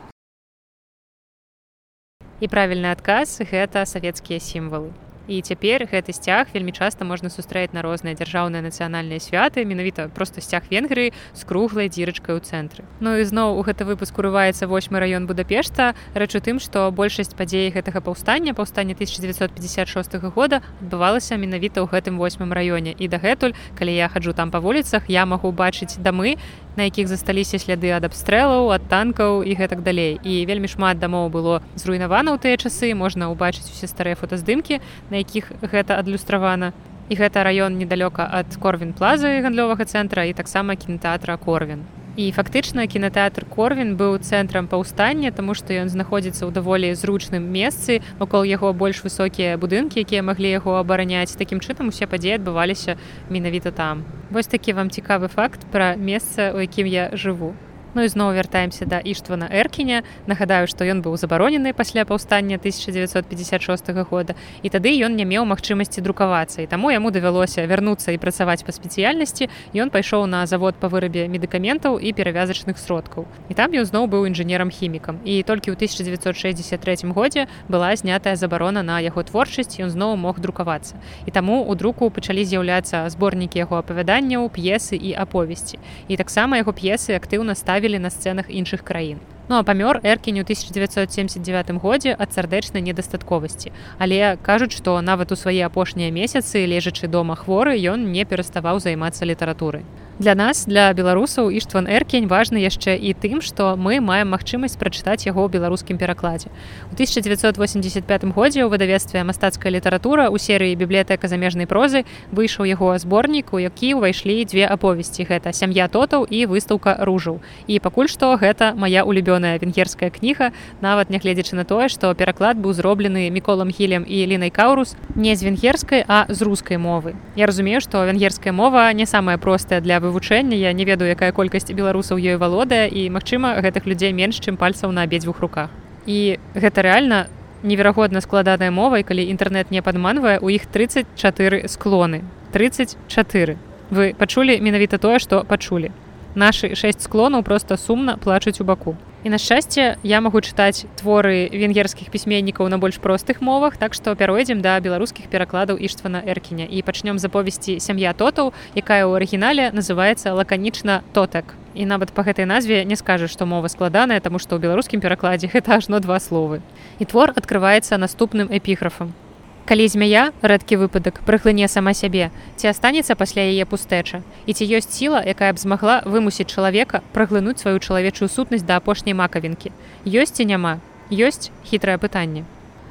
Speaker 1: І правільны адказ гэта савецкія сімвалы і цяпер гэты сцяг вельмі часта можна сустрэць на розныя дзяржаўныя нацыянальныя святы менавіта просто сцяг венгрыі з круглай дзірачкай у цэнтры Ну і зноў у гэты выпуск урываецца восьмы раён будапешта. Рэч у тым што большасць падзей гэтага паўстання паўстання 1956 года адбывалася менавіта ў гэтым восьмым раёне. І дагэтуль калі я хаджу там па вуліцах я магу бачыць дамы на якіх засталіся сляды ад абстрэлаў ад танкаў і гэтак далей. І вельмі шмат дамоў было зруйнавана ў тыя часы можна ўбачыць усе старыя фотаздымкі на якіх гэта адлюстравана. І гэта раён недалёка ад корвін плазы гандлёвага цэнтра і таксама кінотэатра корвін і фактычна кінотэатр корвін быў цэнтрам паўстання тому што ён знаходзіцца ў даволі зручным месцы. Вакол яго больш высокія будынкі якія маглі яго абараняць. Такім чынам усе падзеі адбываліся менавіта там. Вось такі вам цікавы факт пра месца у якім я жыву Ну і зноў вяртаемся да іштвана эркіня. Нагадаю што ён быў забаронены пасля паўстання 1956 года і тады ён не меў магчымасці друкавацца і таму яму давялося вярнуцца і працаваць па спецыяльнасці. Ён пайшоў на завод па вырабе медыкаментаў і перавязачных сродкаў. І там ён зноў быў інжынерам хімікам і толькі ў 1963 годзе была знятая забарона на яго творчасць ён зноў мог друкавацца. І таму у друку пачалі з'яўляцца зборнікі яго апавяданняў п'есы і аповесці. І таксама яго п'есы актыўна ставілі ставілі на сцэнах іншых краін. Ну а памёр эркінь у 1979 годзе ад сардэчнай недастатковасці. Але кажуць, што нават у свае апошнія месяцы, лежачы дома хворы, ён не пераставаў займацца літаратурай. Для нас для беларусаў іштван эркень важны яшчэ і тым што мы маем магчымасць прачытаць яго ў беларускім перакладзе. У 1985 годзе ў выдавецтве мастацкая літаратура у серыі бібліятэка замежнай прозы выйшаў яго зборнік у які ўвайшлі дзве аповесці гэта сям'я тотаў і выстаўка ружаў і пакуль што гэта моя улюбёная венгерская кніга нават нягледзячы на тое што пераклад быў зроблены міколам хілем і лінай каурус не з венгерскай а з рускай мовы. Я разумею што венгерская мова не самая простая для вывучэння я не ведаю якая колькасць беларусаў ёй валодае і магчыма гэтых людзей менш чым пальцаў на абедзвюх руках. І гэта рэальна неверагодна складаная мова калі інтэрнет не падманвае у іх 34 склоны. 34 вы пачулі менавіта тое што пачулі. Нашы шэсць склонаў просто сумна плачуць у баку і на шчасце я магу чытаць творы венгерскіх пісьменнікаў на больш простых мовах так што пяройдзем да беларускіх перакладаў іштвана эркіня і пачнём заповесці сям'я тотаў якая ў арыгінале называецца лаканічна тотак і нават па гэтай назве не скажаш што мова складаная таму што ў беларускім перакладзе гэта ажно два словы і твор открывваецца наступным эпіграфам калі змяя рэдкі выпадак прыхлыне сама сябе. Ці астанецца пасля яе пустэча? І ці ёсць сіла якая б змагла вымусіць чалавека праглынуць сваю чалавечую сутнасць да апошняй макавінкі? Ёсць ці няма? Ёсць? Хітрае пытанне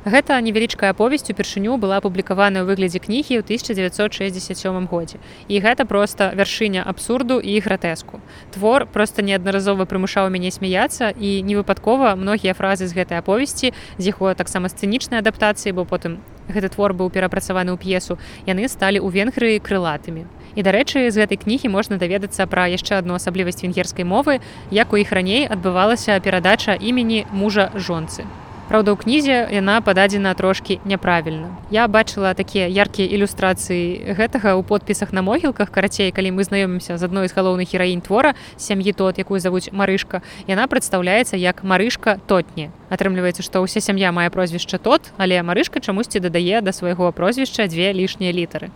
Speaker 1: Гэта невялічкая аповесць упершыню была апублікаваная ў выглядзе кнігі ў 1967 годзе. І гэта проста вяршыня абсурду і гратэску. Твор проста неаднаразова прымушаў мяне смяяцца і невыпадкова многія фразы з гэтай аповесці з яго таксама сцэнічнай адаптацыі, бо потым гэты твор быў перапрацаваны ў п'есу, яны сталі ў венгрыі крылатымі. І дарэчы, з гэтай кнігі можна даведацца пра яшчэ адну асаблівасць венгерскай мовы, як у іх раней адбывалася перадача імені мужа жонцы. Праўда, у кнізе яна пададзена трошкі няправільна. Я бачыла такія яркія ілюстрацыі гэтага ў подпісах на могілках карацей, калі мы знаёмімся з адной з галоўных гераінь твора сям'і тот, якую завуць марышка. Яна прадстаўляецца як марышка тотні. Атрымліваецца, што ўся сям'я мае прозвішча тот, але марышка чамусьці дадае да свайго прозвішча дзве лішнія літары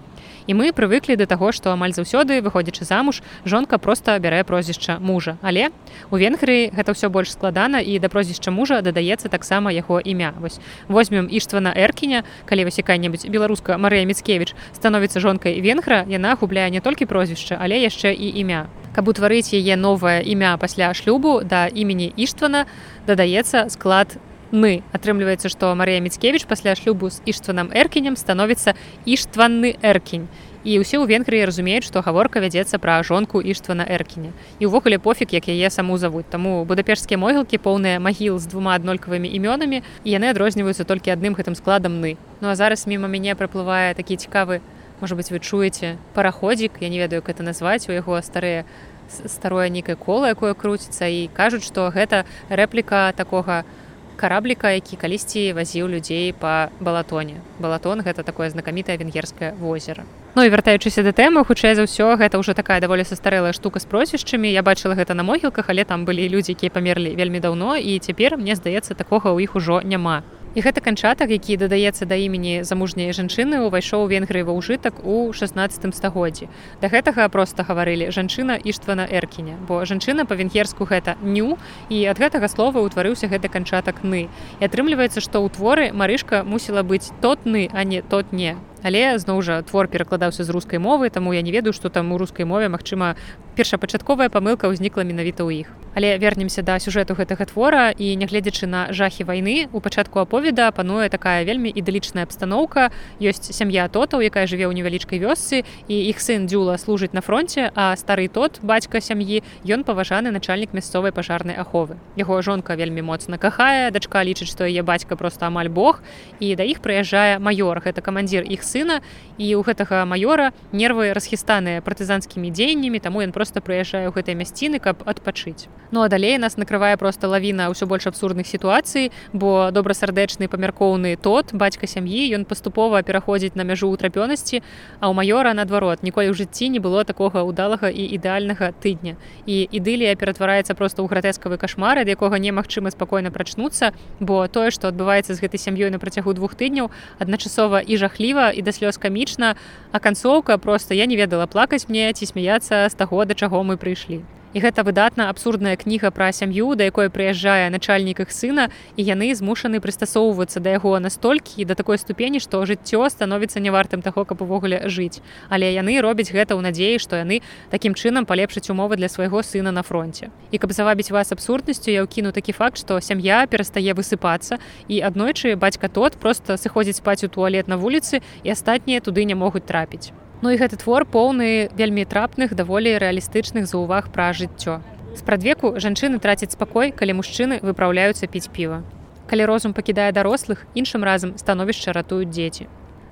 Speaker 1: і мы прывыклі да таго што амаль заўсёды выходзячы замуж жонка просто бярэ прозвішча мужа. Але у венгрыі гэта ўсё больш складана і да прозвішча мужа дадаецца таксама яго імя. Вось возьмем іштвана эркіня. Калі вось якая-небудзь беларуска Марыя міцкевич становіцца жонкай венгра яна губляе не толькі прозвішча але яшчэ і імя. Каб утварыць яе новае імя пасля шлюбу да імені іштвана дадаецца склад мы. Атрымліваецца што Марія міцкевич пасля шлюбу з іштванам эркінем становіцца іштванны эркінь і ўсе ў венгрыі разумеюць што гаворка вядзецца пра жонку іштвана эркіня і ўвогуле пофіг як яе саму завуць таму будапешскія могілкі поўныя магіл з двума аднолькавымі імёнамі і яны адрозніваюцца толькі адным гэтым складам мы ну а зараз міма мяне праплывае такі цікавы можа быть вы чуеце параходзік я не ведаю як это назваць у яго старыя старое нейкае кола якое круціцца і кажуць што гэта рэпліка такога у карабліка які калісьці вазіў людзей па балатоне. Балатон гэта такое знакамітае венгерскае возера. Ну і вяртаючыся да тэмы хутчэй за ўсё гэта ўжо такая даволі састарэлая штука з прозвішчамі. Я бачыла гэта на могілках але там былі людзі якія памерлі вельмі даўно і цяпер мне здаецца такога ў іх ужо няма І гэты канчатак, які дадаецца да імені замужняй жанчыны, увайшоў венгрыі ва ўжытак у 16 стагоддзі. Да гэтага проста гаварылі жанчына іштвана эркіня, бо жанчына па-венгерску гэта ню і ад гэтага слова ўтварыўся гэты канчатак ны. І атрымліваецца, што ў творы марышка мусіла быць тотны, а не тот не але зноў жа твор перакладаўся з рускай мовы таму я не ведаю што там у рускай мове магчыма першапачатковая памылка ўзнікла менавіта ў іх але вернемся да сюжэту гэтага твора і нягледзячы на жахі вайны у пачатку аповеда пануе такая вельмі ідылічная абстаноўка. Ёсць сям'я тотаў якая жыве ў невялічкай вёсцы і іх сын дзюла служыць на фронте а стары тот бацька сям'і ён паважаны начальнік мясцовай пажарнай аховы. Яго жонка вельмі моцна кахае дачка лічыць што яе бацька просто амаль бог і да іх прыязджае маёр гэта камандзір іх сына. І у гэтага маёра нервы расхістаныя партызанскімі дзеяннямі таму ён просто прыязджае ў гэтай мясціны каб адпачыць ну а далей нас накрывае просто лавіна ўсё больш абсурдных сітуацый бо добрасардэчны памяркоўны тот бацька сям'і ён паступова пераходзіць на мяжу ўтрапёнасці а ў маёра наадварот ніколі ў жыцці не было такога ўдалага і ідэальнага тыдня. І ідылія ператвараецца просто ў гратэскавы кашмар ад якога немагчыма спакойна прачнуцца бо тое што адбываецца з гэтай сям'ёй на працягу двух тыдняў адначасова і жахліва і да слёз камічна а канцоўка просто я не ведала плакаць мне ці смяяцца з таго да чаго мы прыйшлі І гэта выдатна абсурдная кніга пра сям'ю, да якой прыязджае начальнік іх сына і яны змушаны прыстасоўвацца да яго настолькі і да такой ступені, што жыццё становіцца нявартым таго, каб увогуле жыць. Але яны робяць гэта ў надзеі, што яны такім чынам палепшаць умовы для свайго сына на фронте. І каб завабіць вас абсурднасцю, я ўкіну такі факт, што сям'я перастае высыпацца і аднойчы бацька тот просто сыходзіць спаць у туалет на вуліцы і астатнія туды не могуць трапіць. Ну і гэты твор поўны вельмі трапных даволі рэалістычных заўваг пра жыццё. Спрадвеку жанчыны трацяць спакой, калі мужчыны выпраўляюцца піць піва. Калі розум пакідае дарослых, іншым разам становішча ратуюць дзеці.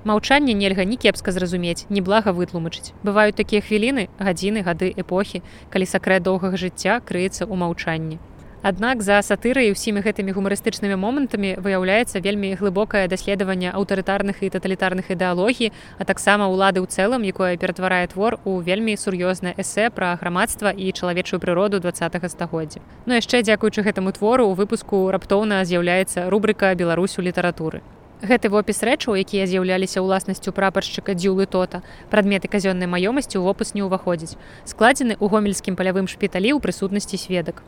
Speaker 1: Маўчанне нельга ні кепска зразумець, ні блага вытлумачыць. Бываюць такія хвіліны, гадзіны, гады эпохі, калі сакрэт доўгага жыцця крыецца ў маўчанні. Аднак за сатырай усімі гэтымі гумарыстычнымі момантамі выяўляецца вельмі глыбокае даследаванне аўтарытарных і таталітарных ідэалогій, а таксама ўлады ў цэлым, якое ператварае твор у вельмі сур'ёзнае эсэ пра грамадства і чалавечую прыроду два стагоддзя. Ну яшчэ дзякуючы гэтаму твору у выпуску раптоўна з'яўляецца рубрыка Беларусь у літаратуры. Гэты вопіс рэчаў, якія з'яўляліся ўласнасцю прапаршчыка дзюлы тота, прадметы казённай маёмасці ў вопус не ўваходзіць. складзены ў гомельскім палявым шпіталі ў прысутнасці сведак.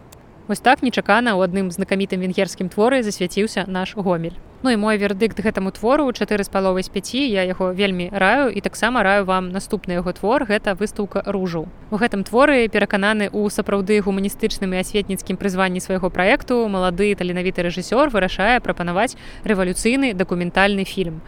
Speaker 1: Вось так нечакана ў адным знакамітым венгерскім творы засвяціўся наш гомель. Ну і мой вердыкт гэтаму твору чатыры з паловай з 5 я яго вельмі раю і таксама раю вам наступны яго твор гэта выстаўка ружу у гэтым творы перакананы ў сапраўды гуманістычным і асветніцкім прызванні свайго праекту малады таленавіты рэжысёр вырашае прапанаваць рэвалюцыйны дакументальны фільм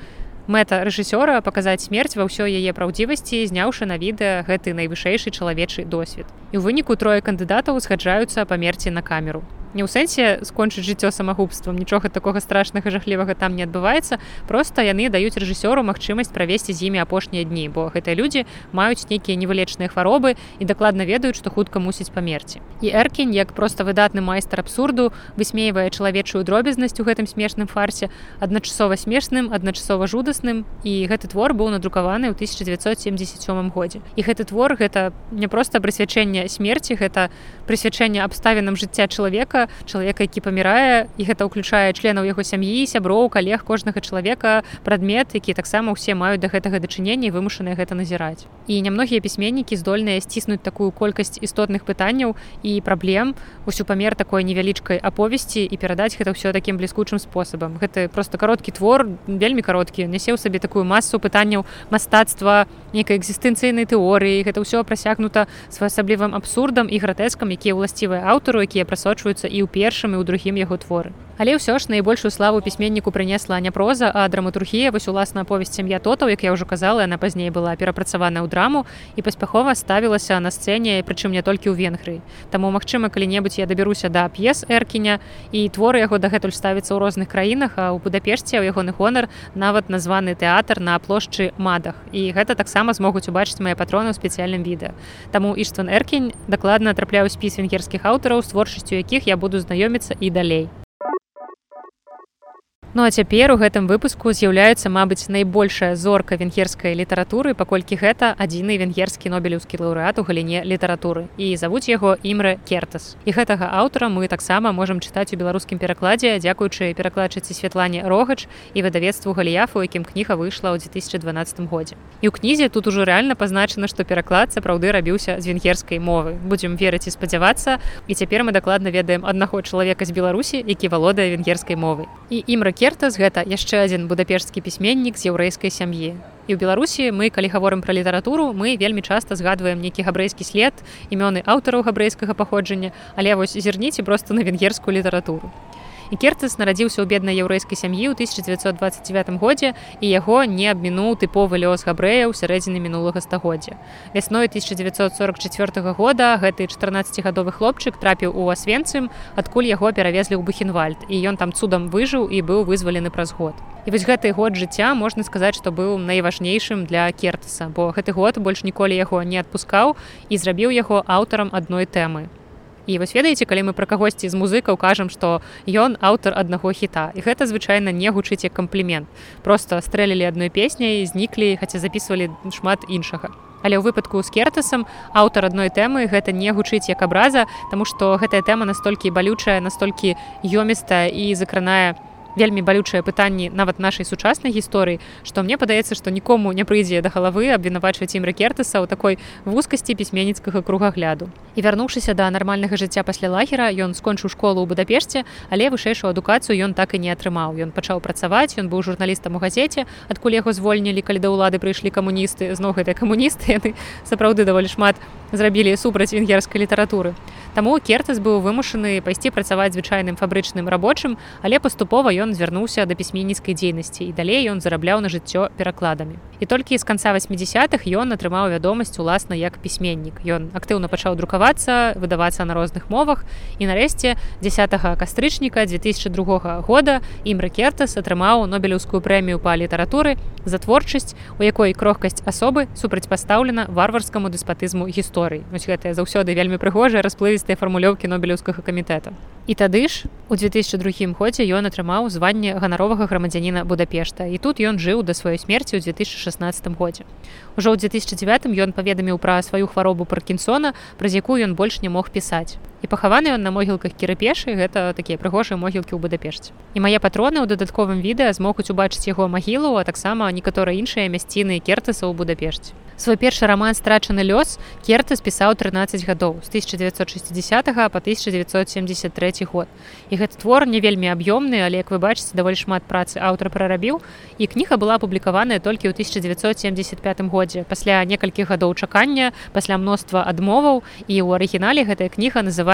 Speaker 1: мэта рэжысёра паказаць смерць ва ўсёй яе праўдзівасці зняўшы на відэа гэты найвышэйшы чалавечы досвед. І ў выніку трое кандыдатаў узгаджаюцца памерці на камеру не ў сэнсе скончыць жыццё самагубствам нічога такога страшнага жахлівага там не адбываецца просто яны даюць рэжысёру магчымасць правесці з імі апошнія дні бо гэтыя людзі маюць нейкія невылечныя хваробы і дакладна ведаюць што хутка мусіць памерці. І эркінь як просто выдатны майстар абсурду высмейвае чалавечую дробязнасць у гэтым смешным фарсе адначасова смешным адначасова жудасным і гэты твор быў надрукаваны ў 1977 годзе. І гэты твор гэта не проста прысвячэнне смерці гэта прысвячэнне абставінам жыцця чалавека чалавека чалавека які памірае і гэта ўключае членаў яго сям'і сяброў калег кожнага чалавека прадмет які таксама ўсе маюць да гэтага дачынення вымушаныя гэта назіраць. І нямногія пісьменнікі здольныя сціснуць такую колькасць істотных пытанняў і праблем усю памер такой невялічкай аповесці і перадаць гэта ўсё такім бліскучым спосабам. Гэта просто кароткі твор вельмі кароткі нясе ў сабе такую масу пытанняў мастацтва нейкай экзістэнцыйнай тэорыі. Гэта ўсё прасякнута своеасаблівым абсурдам і гратэскам якія ўласцівыя аўтару якія прасочваюцца і ў першым і ў другім яго творы але ўсё ж найбольшую славу пісьменніку прынесла не проза а драматургія. Вось уласна повесць сям'я тотаў як я ўжо казала яна пазней была перапрацавана ў драму і паспяхова ставілася на сцэне прычым не толькі ў венгрыі. Таму магчыма калі-небудзь я дабяруся да п'ес эркіня і творы яго дагэтуль ставіцца ў розных краінах а ў будапешце ў ягоны гонар нават названы тэатр на плошчы мадах. І гэта таксама змогуць убачыць мае патроны ў спецыяльным відэа. Таму іштван эркінь дакладна трапляю спіс венгерскіх аўтараў з творчасцю якіх я буду знаёміцца і далей. Ну а цяпер у гэтым выпуску з'яўляецца, мабыць, найбольшая зорка венгерскай літаратуры, паколькі гэта адзіны венгерскі нобелеўскі лаўрэат у галіне літаратуры і завуць яго імрэ кертас. І гэтага аўтара мы таксама можам чытаць у беларускім перакладзе, дзякуючы перакладчыцы святлане рогач і выдавецтву галіяфу, якім кніга выйшла ў 2012 годзе. І ў кнізе тут ужо рэальна пазначана, што пераклад сапраўды рабіўся з венгерскай мовы. будзем верыць і спадзявацца. І цяпер мы дакладна ведаем аднаго чалавека з Беларусі, які валодае венгерскай мовы. І імра Кертас гэта яшчэ адзін будапешскі пісьменнік з яўрэйскай сям'і. І ў Беларусі мы калі гаворым пра літаратуру, мы вельмі часта згадваем нейкі габрэйскі след, імёны аўтараў габрэйскага паходжання, але вось зірніце проста на венгерскую літаратуру і керцес нарадзіўся ў беднай яўрэйскай сям'і ў 1929 годзе і яго не абмінуў тыповы лёс габрэяў сярэдзіны мінулага стагоддзя. Вясной 1944 года гэты 14гадовы хлопчык трапіў у асвенцым адкуль яго перавезлі ў бухенвальд і ён там цудам выжыў і быў вызвалены праз год. І вось гэты год жыцця можна сказаць што быў найважнейшым для кертаса бо гэты год больш ніколі яго не адпускаў і зрабіў яго аўтарам адной тэмы і вось ведаеце калі мы пра кагосьці з музыкаў кажам што ён аўтар аднаго хіта. І гэта звычайна не гучыць як камплімент. Просто стрэлілі адной песняй зніклі хаця записывалі шмат іншага. Але ў выпадку з кертасам аўтар адной тэмы гэта не гучыць як абраза тому што гэтая тэма настолькі балючая настолькі ёмістая і закранае на вельмі балючыя пытанні нават нашай сучаснай гісторыі што мне падаецца што нікому не прыйдзе да галавы абвінавачваць ім рэкертаса ў такой вузкасці пісьменніцкага кругагляду. І вярнуўшыся да нармальнага жыцця пасля лагера ён скончыў школу ў будапешце але вышэйшую адукацыю ён так і не атрымаў. Ён пачаў працаваць ён быў журналістам у газеце адкуль яго звольнілі калі да ўлады прыйшлі камуністы. Зноў гэтыя камуністы яны сапраўды даволі шмат зрабілі супраць венгерскай літаратуры Таму кертас быў вымушаны пайсці працаваць звычайным фабрычным рабочым але паступова ён звярнуўся да пісьменніцкай дзейнасці і далей ён зарабляў на жыццё перакладамі. І толькі з канца 80-х ён атрымаў вядомасць уласна як пісьменнік. Ён актыўна пачаў друкавацца выдавацца на розных мовах і нарэшце 10 кастрычніка 2002 года ім рэкертас атрымаў нобелеўскую прэмію па літаратуры за творчасць у якой крохкасць асобы супрацьпастаўлена варварскаму дэспатызму гісторыі. Вось гэтыя заўсёды вельмі прыгожыя расплывістыя фармулёўкі нобелеўскага камітэта і тады ж у 2002 годзе ён атрымаў званне ганаровага грамадзяніна Будапешта і тут ён жыў да сваёй смерці ў 2016 годзе. Ужо ў 2009 ён паведаміў пра сваю хваробу паркінсона, праз якую ён больш не мог пісаць. І пахаваны ён на могілках кірапешы гэта такія прыгожыя могілкі ў будапешце. І мае патроны ў дадатковым відэа змогуць убачыць яго магілу а таксама некаторыя іншыя мясціны кертаса ў будапешце. Свой першы роман страчаны лёс керта спісаў 13 гадоў з 1960 по 1973 год. І гэты твор не вельмі аб'ёмны але як вы бачыце даволі шмат працы аўтар прарабіў і кніга была апублікаваная толькі ў 1975 годзе пасля некалькіх гадоў чакання пасля мноства адмоваў і ў арыгінале гэтая кніга называется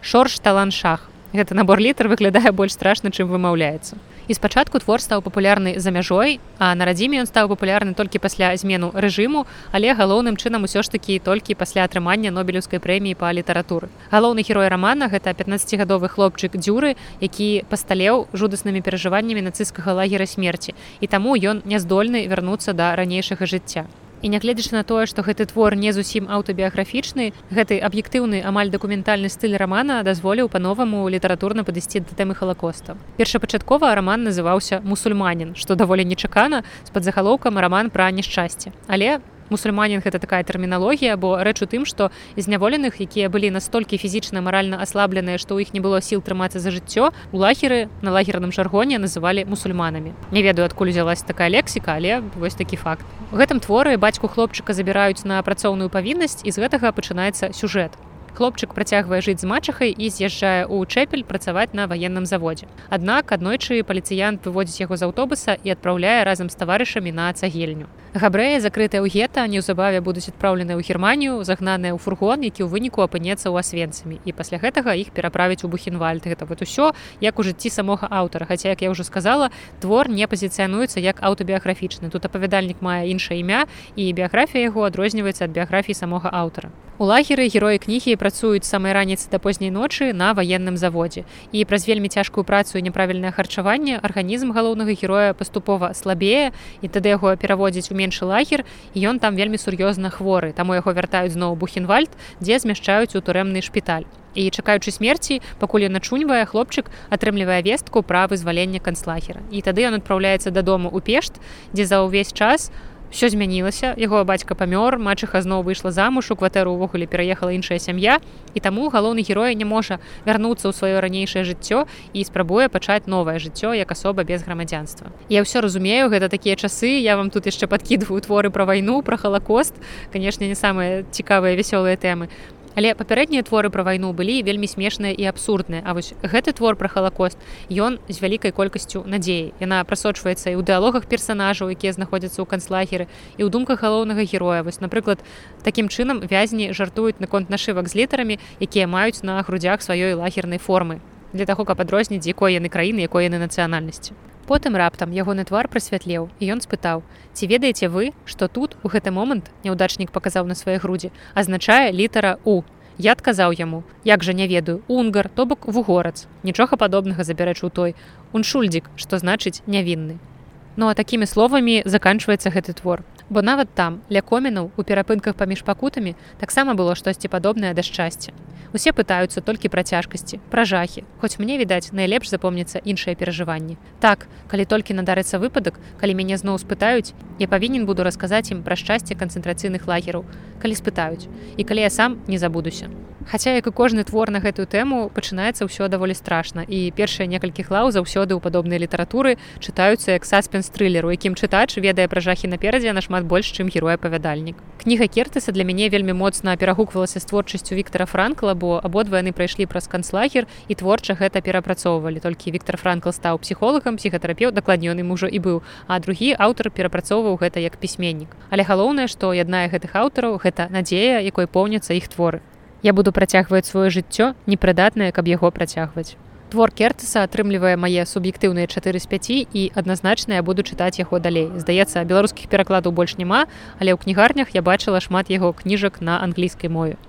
Speaker 1: шорш таланшах гэта набор літр выглядае больш страшна чым вымаўляецца і спачатку твор стаў папулярны за мяжой а на радзіме ён стаў папулярны толькі пасля змену рэжыму але галоўным чынам усё ж такі толькі пасля атрымання нобелеўскай прэміі па літаратуры галоўны герой рамана гэта 15гадовы хлопчык дзюры які пасталеў жудаснымі перажываннямі нацысцкага лагера смерці і таму ён не здольны вярнуцца да ранейшага жыцця і нягледзячы на тое што гэты твор не зусім аўтабіяграфічны гэты аб'ектыўны амаль дакументальны стыль рамана дазволіў па-новаму літаратурна падысці да тэмы халакоста. Першапачаткова раман называўся мусульманін што даволі нечакана з-пад захалоўкам раман пра няшчасце але мусульманин гэта такая тэрміналогія бо рэч у тым што зняволеных якія былі настолькі фізічна маральна аслабленыя што ў іх не было сіл трымацца за жыццё у лагеры на лагерным жаргоне называлі мусульманамі. Не ведаю адкуль узялась такая лексіка але вось такі факт. У гэтым творы бацьку хлопчыка забіраюць на працоўную павіннасць і з гэтага пачынаецца сюжэт. Хлопчык працягвае жыць з мачахай і з'язджае ў чэпель працаваць на ваенным заводзе. Аднак аднойчы паліцыянт выводзіць яго з аўтобуса і адпраўляе разам з таварышамі на цагельню габрэі закрытыя ў гета неўзабаве будуць адпраўленыя ў германію загнаныя ў фургон які ў выніку апынецца ў асвенцамі і пасля гэтага іх пераправіць у бухенвальд. Гэта вот усё як у жыцці самога аўтара. Хаця як я ўжо сказала твор не пазіцыянуецца як аўтабіяграфічны тут апавядальнік мае іншае імя і біяграфія яго адрозніваецца ад біяграфіі самога аўтара. У лагеры героі кнігі працуюць самай раніцы да позняй ночы на ваенным заводзе. І праз вельмі цяжкую працу і няправільнае харчаванне арганізм галоўнага героя паступова слабее і тады яго пераводзіць у меншы лагер ён там вельмі сур'ёзна хворы. Таму яго вяртаюць зноў бухенвальд, дзе змяшчаюць у турэмны шпіталь. І чакаючы смерці, пакуль ён начуньвае хлопчык атрымлівае вестку пра вызваленне канцлагера. І тады ён адпраўляецца дадому ў пешт, дзе за ўвесь час, все змянілася? Яго бацька памёр мачыха зноў выйшла замуж у кватэру увогуле пераехала іншая сям'я і таму галоўны герой не можа вярнуцца ў сваё ранейшае жыццё і спрабуе пачаць новае жыццё як асоба без грамадзянства. Я ўсё разумею гэта такія часы я вам тут яшчэ падкідваю творы пра вайну пра халакост. Канешне не самыя цікавыя вясёлыя тэмы Але папярэднія творы пра вайну былі вельмі смешныя і абсурдныя. А вось гэты твор пра халакост ён з вялікай колькасцю надзеі. Яна прасочваецца і ў дыалогах персанажаў якія знаходзяцца ў канцлагеры і ў думках галоўнага героя. Вось напрыклад такім чынам вязні жартуюць наконт нашывак з літарамі якія маюць на грудях сваёй лагернай формы для таго каб адрозніць якой яны краіны якой яны нацыянальнасці Потым раптам ягоны твар прасвятлеў і ён спытаў: ці ведаеце вы, што тут у гэты момант няўдачнік паказаў на свае грудзі, азначае літара у. Я адказаў яму: як жа не ведаю, унгар, то бок вугорац, нічога падобнага забярэчу той, уншульдзік, што значыць нявінны. Ну а такімі словамі заканчваецца гэты твор. Бо нават там, ля комінаў у перапынках паміж пакутамі таксама было штосьці падобнае да шчасця. Усе пытаюцца толькі пра цяжкасці, пра жахі, хоць мне відаць, найлепш запомніцца іншыя перажыванні. Так, калі толькі надарыцца выпадак, калі мяне зноў спытаюць, я павінен буду расказаць ім пра шчасце канцэнтрацыйных лагераў, калі спытаюць і калі я сам не забудуся. Хаця як і кожны твор на гэтую тэму пачынаецца ўсё даволі страшна і першыя некалькі хлаў заўсёды ў падобнай літаратуры чытаюцца як саспенс трылеру, якім чытач ведае пра жахі наперадзе нашмат больш, чым герой апавядальнік. Кніга кертыса для мяне вельмі моцна перагуквалася з творчасцю Віктора Франкла, бо абодва яны прайшлі праз канцлагер і творча гэта перапрацоўвалі толькі Віктор Франкл стаў псіхолагам псіхатэрапеў дакладнёны ужо і быў а другі аўтар перапрацоўваў гэта як пісьменнік але галоўнае што яднае гэтых аўтараў гэта надзея якой поўняцца іх творы. Я буду працягваць сваё жыццё непрыдатнае каб яго працягваць. Твор кертыса атрымлівае мае суб'ектыўныя 4 з 5 і адназначна я буду чытаць яго далей. Здаецца беларускіх перакладаў больш няма але ў кнігарнях я бачыла шмат яго кніжак на англійскай мове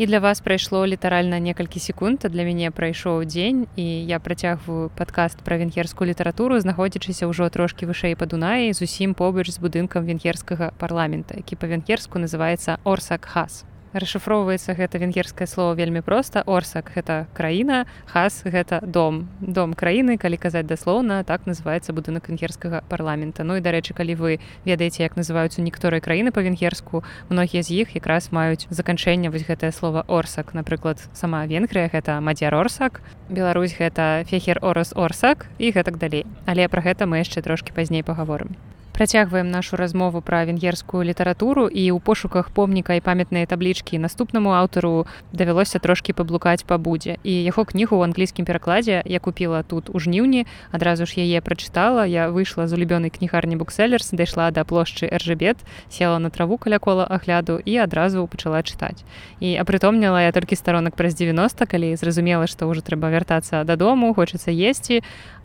Speaker 1: і для вас прайшло літаральна некалькі секунд для мяне прайшоў дзень і я працягваю падкаст пра венгерскую літаратуру знаходзячыся ўжо трошкі вышэй па дунаі зусім побач з будынкам венгерскага парламента які па-венгерску называется орсак хас расшыфроўваецца гэта венгерскае слово вельмі проста. Орсак гэта краіна хас гэта дом. Дом краіны калі казаць даслоўна так называется будынак венгерскага парламента. Ну і дарэчы калі вы ведаеце як называюцца некаторыя краіны па-венгерску многія з іх якраз маюць заканчэнне вось гэтае слово орсак напрыклад сама венгрыя гэта мадзяр орсак Беларусь гэта фехер орас орсак і гэтак далей. Але пра гэта мы яшчэ трошки пазней паговорым працягваем нашу размову пра венгерскую літаратуру і ў пошуках помніка і памятныя таблічкі наступнаму аўтару давялося трошки паблукаць па будзе і яго кнігу ў англійскім перакладзе я купила тут у жніўні адразу ж яе прачытала я выйшла з улюбёнай кнігарні букселлерс дайшла да плошчы ржбет села на траву каля кола агляду і адразу пачала чытаць. І апрытомніла я толькі старонак праз 90 калі зразумела што ўжо трэба вяртацца дадому хочацца есці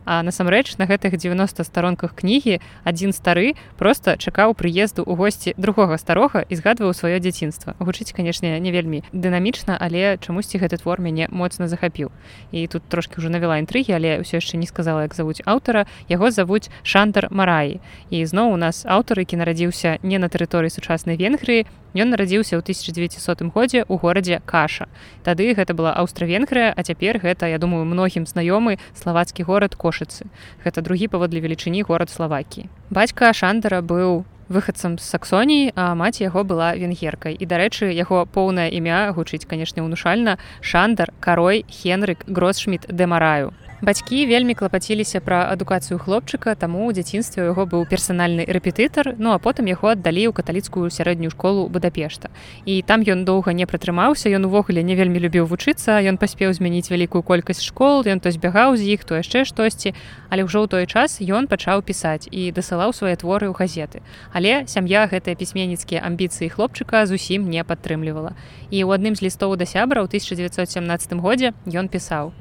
Speaker 1: А насамрэч на гэтых 90 старонках кнігі адзін стары просто чакаў прыезду ў госці другога старога і згадваў сваё дзяцінства. Гучыць канешне не вельмі дынамічна але чамусьці гэты твор мяне моцна захапіў. І тут трошки ўжо навяла інтрыгі але ўсё яшчэ не сказала як завуць аўтара. Яго завуць шантар мараі. І зноў у нас аўтар які нарадзіўся не на тэрыторыі сучаснай венгрыі Ён нарадзіўся ў 1900 годзе ў горадзе каша. Тады гэта была аўстра-венгрыя, а цяпер гэта я думаю многім знаёмы славацкі горад кошыцы. Гэта другі паводле велічыні горад славакі. Бацька шандара быў выхадцам з саксоніі, а маці яго была венгеркай. І дарэчы, яго поўнае імя гучыць, канешне, унушальна шандар, карой, хенрык, гросшміт дэмараю бацькі вельмі клапаціліся пра адукацыю хлопчыка таму ў дзяцінстве яго быў персанальны рэпетытар ну а потым яго аддалі ў каталіцкую сярэднюю школу будапешта. І там ён доўга не прытрымаўся ён увогуле не вельмі любіў вучыцца ён паспеў змяніць вялікую колькасць школ ён то збягаў з іх то яшчэ штосьці. Але ўжо ў той час ён пачаў пісаць і дасылаў свае творы ў газеты. Але сям'я гэтыя пісьменніцкія амбіцыі хлопчыка зусім не падтрымлівала. І ў адным з лістоў да сябра ў 1917 годзе ён пісаў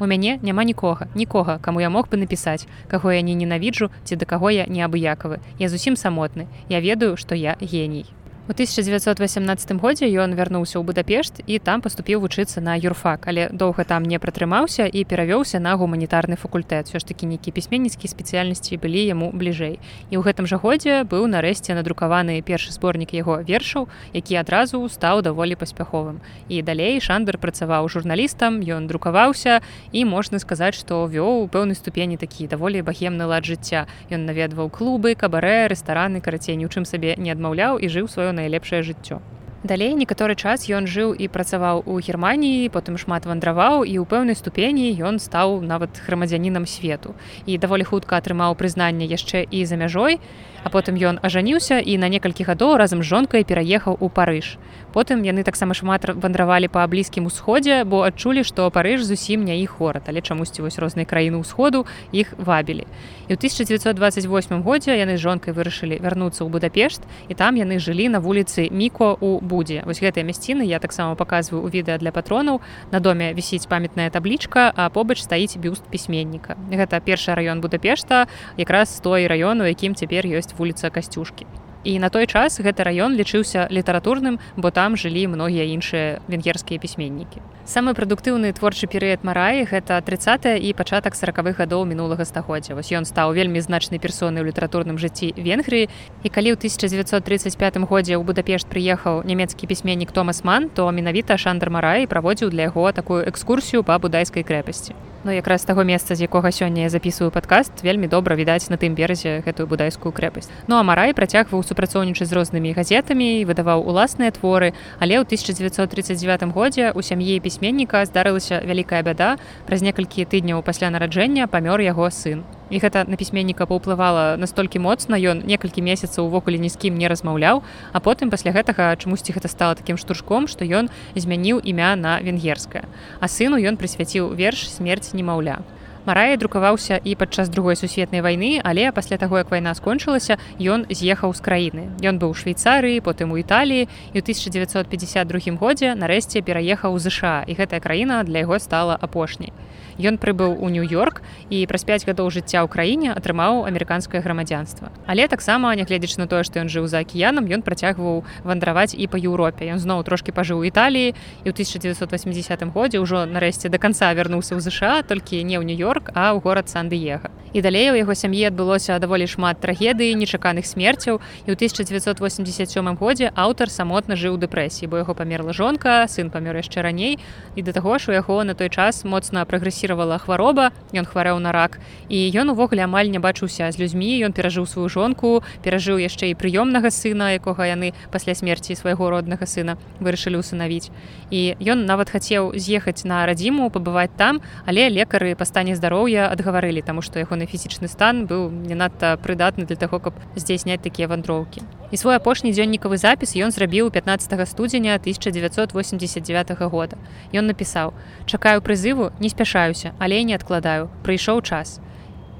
Speaker 1: У мяне няма нікога, нікога, каму я мог бы напісаць, каго я не ненавіджу ці да каго я неабыякавы. Я зусім самотны. Я ведаю, што я геній. У 1918 годзе ён вярнуўся ў Будапешт і там паступіў вучыцца на юрфак, але доўга там не пратрымаўся і перавёўся на гуманітарны факультэт. Все ж такі нейкі пісьменніцкія спецыяльнасці былі яму бліжэй. І ў гэтым жа годзе быў нарэшце надрукаваны першы зборнік яго вершаў, які адразу стаў даволі паспяховым. І далей шандер працаваў журналістам, ён друкаваўся і можна сказаць, што вёў у пэўнай ступені такі даволі багемны лад жыцця. Ён наведваў клубы, кабарэ, рэстараны карацей, ні ў чым сабе не адмаўляў і жыў сваё найлепшае жыццё. Далей некаторы час ён жыў і працаваў у германіі потым шмат вандраваў і ў пэўнай ступені ён стаў нават грамадзянінам свету і даволі хутка атрымаў прызнанне яшчэ і за мяжой а потым ён ажаніўся і на некалькі гадоў разам з жонкай пераехаў у парыж. Потым яны таксама шмат вандравалі па блізкім усходзе бо адчулі што парыж зусім не іх горад але чамусьці вось розныя краіны ўсходу іх вабілі. І ў 1928 годзе яны з жонкай вырашылі вярнуцца ў будапешт і там яны жылі на вуліцы міко у будзе. Вось гэтыя мясціны я таксама паказваю у відэа для патронаў. На доме вісіць памятная таблічка а побач стаіць бюст пісьменніка. Гэта першы раён будапешта якраз той раён у якім цяпер ёсць вуліца касцюшкі. І на той час гэты раён лічыўся літаратурным бо там жылі многія іншыя венгерскія пісьменнікі самы прадуктыўны творчы перыяд мараі гэта 30 і пачатак сороквых гадоў мінулага стагоддзя. Вось ён стаў вельмі значнай персонай у літаратурным жыцці венгрыі. І калі ў 1935 годзе ў будапешт прыехаў нямецкі пісьменнік томас ман то менавіта шандр мараі праводзіў для яго такую экскурсію па будайскай крэпасці. Ну якраз таго месца з якога сёння я записываю падкаст вельмі добра відаць на тым беразе гэтую будайскую крэпасць. Ну а марай працягваў супрацоўнічаць з рознымі газетамі і выдаваў уласныя творы але ў 1939 годзе у сям'і пісьменніка здарылася вялікая бяда. Праз некалькі тыдняў пасля нараджэння памёр яго сын. І гэта на пісьменніка паўплывала настолькі моцна ён некалькі месяцаў увогуле ні з кім не размаўляў а потым пасля гэтага чамусьці гэта стала такім штуршком што ён змяніў імя на венгерскае. А сыну ён прысвяціў верш смерць немаўля Марая друкаваўся і падчас другой сусветнай вайны, але пасля таго, як вайна скончылася, ён з'ехаў з краіны. Ён быў у Швейцарыі, потым у Італіі і ў 1952 годзе нарэшце пераехаў у ЗША і гэтая краіна для яго стала апошняй. Ён прыбыў у нью-йорк і праз 5 гадоў жыцця ў краіне атрымаў амерыканскае грамадзянства. Але таксама, нягледзяч на тое, што ён жыў за акіянам, ён працягваў вандраваць і па Еўропе. Ён зноў трошки пажыў у Італіі і ў 1980 годзе ўжо нарэшце да канца вярнуўся ў ЗША, толькі не ў нью-йорк а ў горад сан-дыега і далей у яго сям'і адбылося даволі шмат трагедыі нечаканых смерцяў і ў 1987 годзе аўтар самотна жыў дэпрэсіі бо яго памерла жонка сын памёр яшчэ раней і да таго ж у яго на той час моцна прагрэсіравала хвароба ён хварэў на рак. І ён увогуле амаль не бачыўся з людзьмі ён перажыў сваю жонку перажыў яшчэ і прыёмнага сына якога яны пасля смерці свайго роднага сына вырашылі ўсынавіць. І ён нават хацеў з'ехаць на радзіму пабываць там але лекары па стане здароўя адгаварылі таму што ягоны фізічны стан быў не надта прыдатны для таго каб здзяйсняць такія вандроўкі і свой апошні дзённікавы запіс ён зрабіў 15 студзеня 1989 года. Ён напісаў чакаю прызыву не спяшаюся але не адкладаю. Прыйшоў час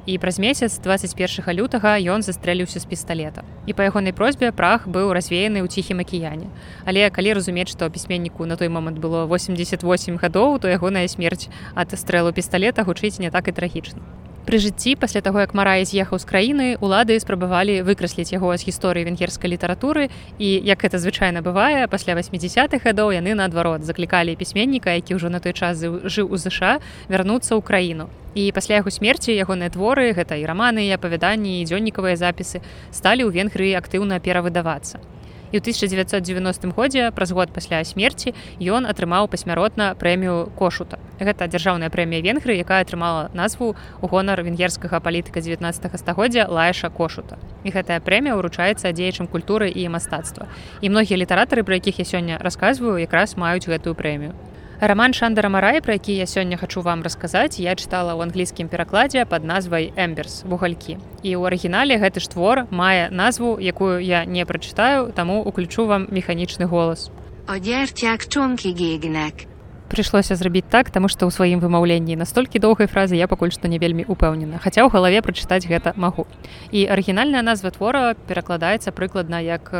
Speaker 1: і праз месяц 21 лютага ён застрэліўся з пісталета. І па ягонай просьбе прах быў развеяны ў ціхім акіяне. Але калі разумець што пісьменніку на той момант было 88 гадоў то ягоная смерць ад стрэлу пісталета гучыць не так і трагічна Пры жыцці пасля таго як марай з'ехаў з краіны улады спрабавалі выкрасліць яго з гісторыі венгерскай літаратуры. І як это звычайна бывае пасля 80-х гадоў яны наадварот заклікалі пісьменніка які ўжо на той час жыў у ЗША вярнуцца ў краіну. І пасля яго смерці ягоныя творы гэта і раманы і апавяданні і дзённікавыя запісы сталі ў венгрыі актыўна перавыдавацца і ў 1990 годзе праз год пасля смерці ён атрымаў пасмяротна прэмію кошута. Гэта дзяржаўная прэмія венгры якая атрымала назву у гонар венгерскага палітыка 19 стагоддзя лаеша кошута. І гэтая прэмія ўручаецца дзеячам культуры і мастацтва. І многія літаратары пра якіх я сёння расказваю якраз маюць гэтую прэмію Раман Шандара Марай, пра які я сёння хачу вам расказаць, я чытала ў англійскім перакладзе пад назвай Эмберс вугалькі. І ў арыгінале гэты ж твор мае назву, якую я не прачытаю, таму уключу вам механічны голас.
Speaker 2: Одзерцяк чонкі гегнек
Speaker 1: прыйшлося зрабіць так таму што ў сваім вымаўленні настолькі доўгай фразы я пакуль што не вельмі упэўнена хаця ў галаве прачытаць гэта магу і арыгінальная назва твора перакладаецца прыкладна як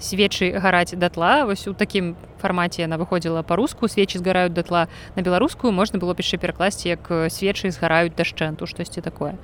Speaker 1: свечы гараць датла вось у такім фармаце яна выходзіла па-руску свечы згараюць датла на беларускую можна было яшчэ перакласці як свечы згараюць дашчэнту штосьці такое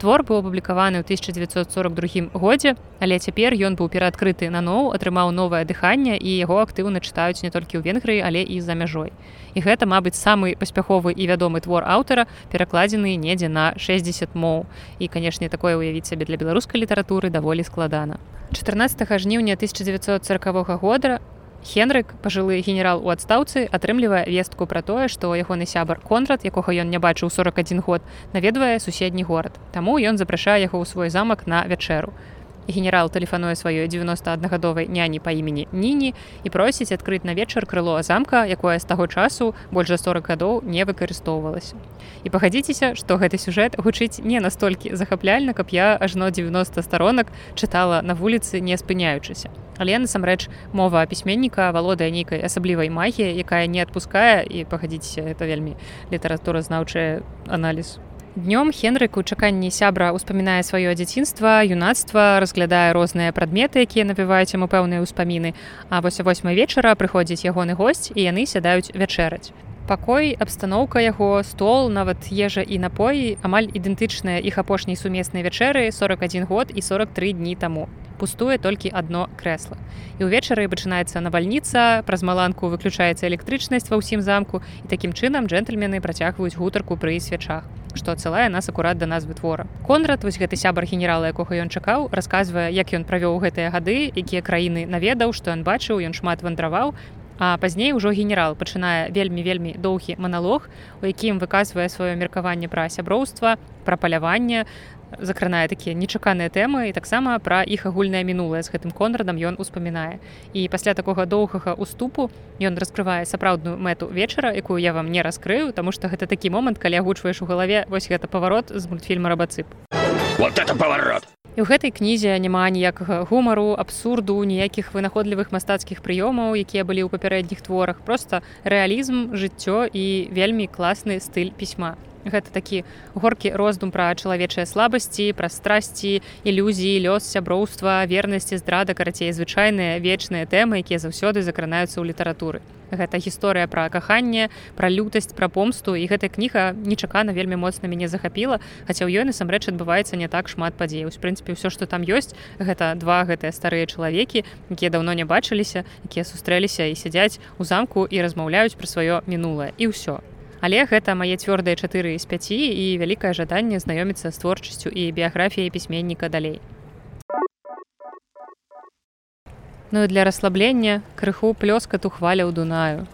Speaker 1: твор быў апублікаваны ў 1942 годзе але цяпер ён быў пераадкрыты наноў атрымаў новае дыханне і яго актыўна чытаюць не толькі ў венгрыі але і за мяжой. І гэта мабыць самы паспяховы і вядомы твор аўтара перакладзены недзе на 60 моў. І канешне такое ўявіць сабе для беларускай літаратуры даволі складана. 14 жніўня 1940 года Хенрык, пажылы генерал у адстаўцы, атрымлівае вестку пра тое, што ягоны сябар конрад, якога ён не бачыў 41 год, наведвае суседні горад. Таму ён запрашае яго ў свой замак на вячэру генерал тэлефануе сваёй 91гадовай няні па імені ніні і просіць адкрыць на вечар крыло замка якое з таго часу больш за 40 гадоў не выкарыстоўвалася. І пагадзіцеся што гэты сюжэт гучыць не настолькі захапляльна каб я ажно 90 сторонак чытала на вуліцы не спыняючыся. Але насамрэч мова пісьменніка валодае нейкай асаблівай магіі якая не адпускае і пагадзіцеся это вельмі літаратура знаўчая аналіз. у Днём Хенрык у чаканні сябра ўспамінае сваё дзяцінства, юнацтва, разглядае розныя прадметы, якія набіваюць яму пэўныя ўспаміны. А вось восьмай вечара прыходзіць ягоны госць і яны сядаюць вячэраць. Пакой, абстаноўка яго, стол, нават ежа і напоі амаль ідэнтычныя іх апошняй сумеснай вячэры 41 год і 43 дні таму. Пустуе толькі адно крэсла. І ўвечары пачынаецца навальніца, праз маланку выключаецца электрычнасць ва ўсім замку і такім чынам джентльмены працягваюць гутарку пры свячах што адсылае нас акурат да назвы твора. Конрад вось гэты сябар генерала, якога ён чакаў, расказвае, як ён правёў гэтыя гады, якія краіны наведаў, што ён бачыў, ён шмат вандраваў. А пазней ужо генерал пачынае вельмі вельмі доўгі маналог, у якім выказвае сваё меркаванне пра сяброўства, пра паляванне, закранае такія нечаканыя тэмы і таксама пра іх агульнае мінулае. З гэтым конрадам ён успамінае. І пасля такога доўгага уступу ён раскрывае сапраўдную мэту вечара якую я вам не раскрыю тому что гэта такі момант калі агучваеш у галаве вось гэта паварот з мультфільма рабацып
Speaker 3: вот это поворот
Speaker 1: І ў гэтай кнізе няма ніякага гумару абсурду ніякіх вынаходлівых мастацкіх прыёмаў якія былі ў папярэдніх творах. Просто рэалізм жыццё і вельмі класны стыль пісьма гэта такі горкі роздум пра чалавечыя слабасці пра страсці ілюзіі лёс сяброўства вернасці здрада карацей звычайныя вечныя тэмы якія заўсёды закранаюцца ў літаратуры. Гэта гісторыя пра каханне пра лютасць пра помсту і гэтая кніга нечакана вельмі моцна мяне захапіла хаця ў ёй насамрэч адбываецца не так шмат падзей. У прынцыпе ўсё што там ёсць гэта два гэтыя старыя чалавекі якія даўно не бачыліся якія сустрэліся і сядзяць у замку і размаўляюць пра сваё мінулае. І ўсё але гэта мае цвёрдыя чатыры з пяці і вялікае жаданне знаёміцца з творчасцю і біяграфіяй пісьменніка далей Ну для расслаблення крыху плёскату хваляў дунаю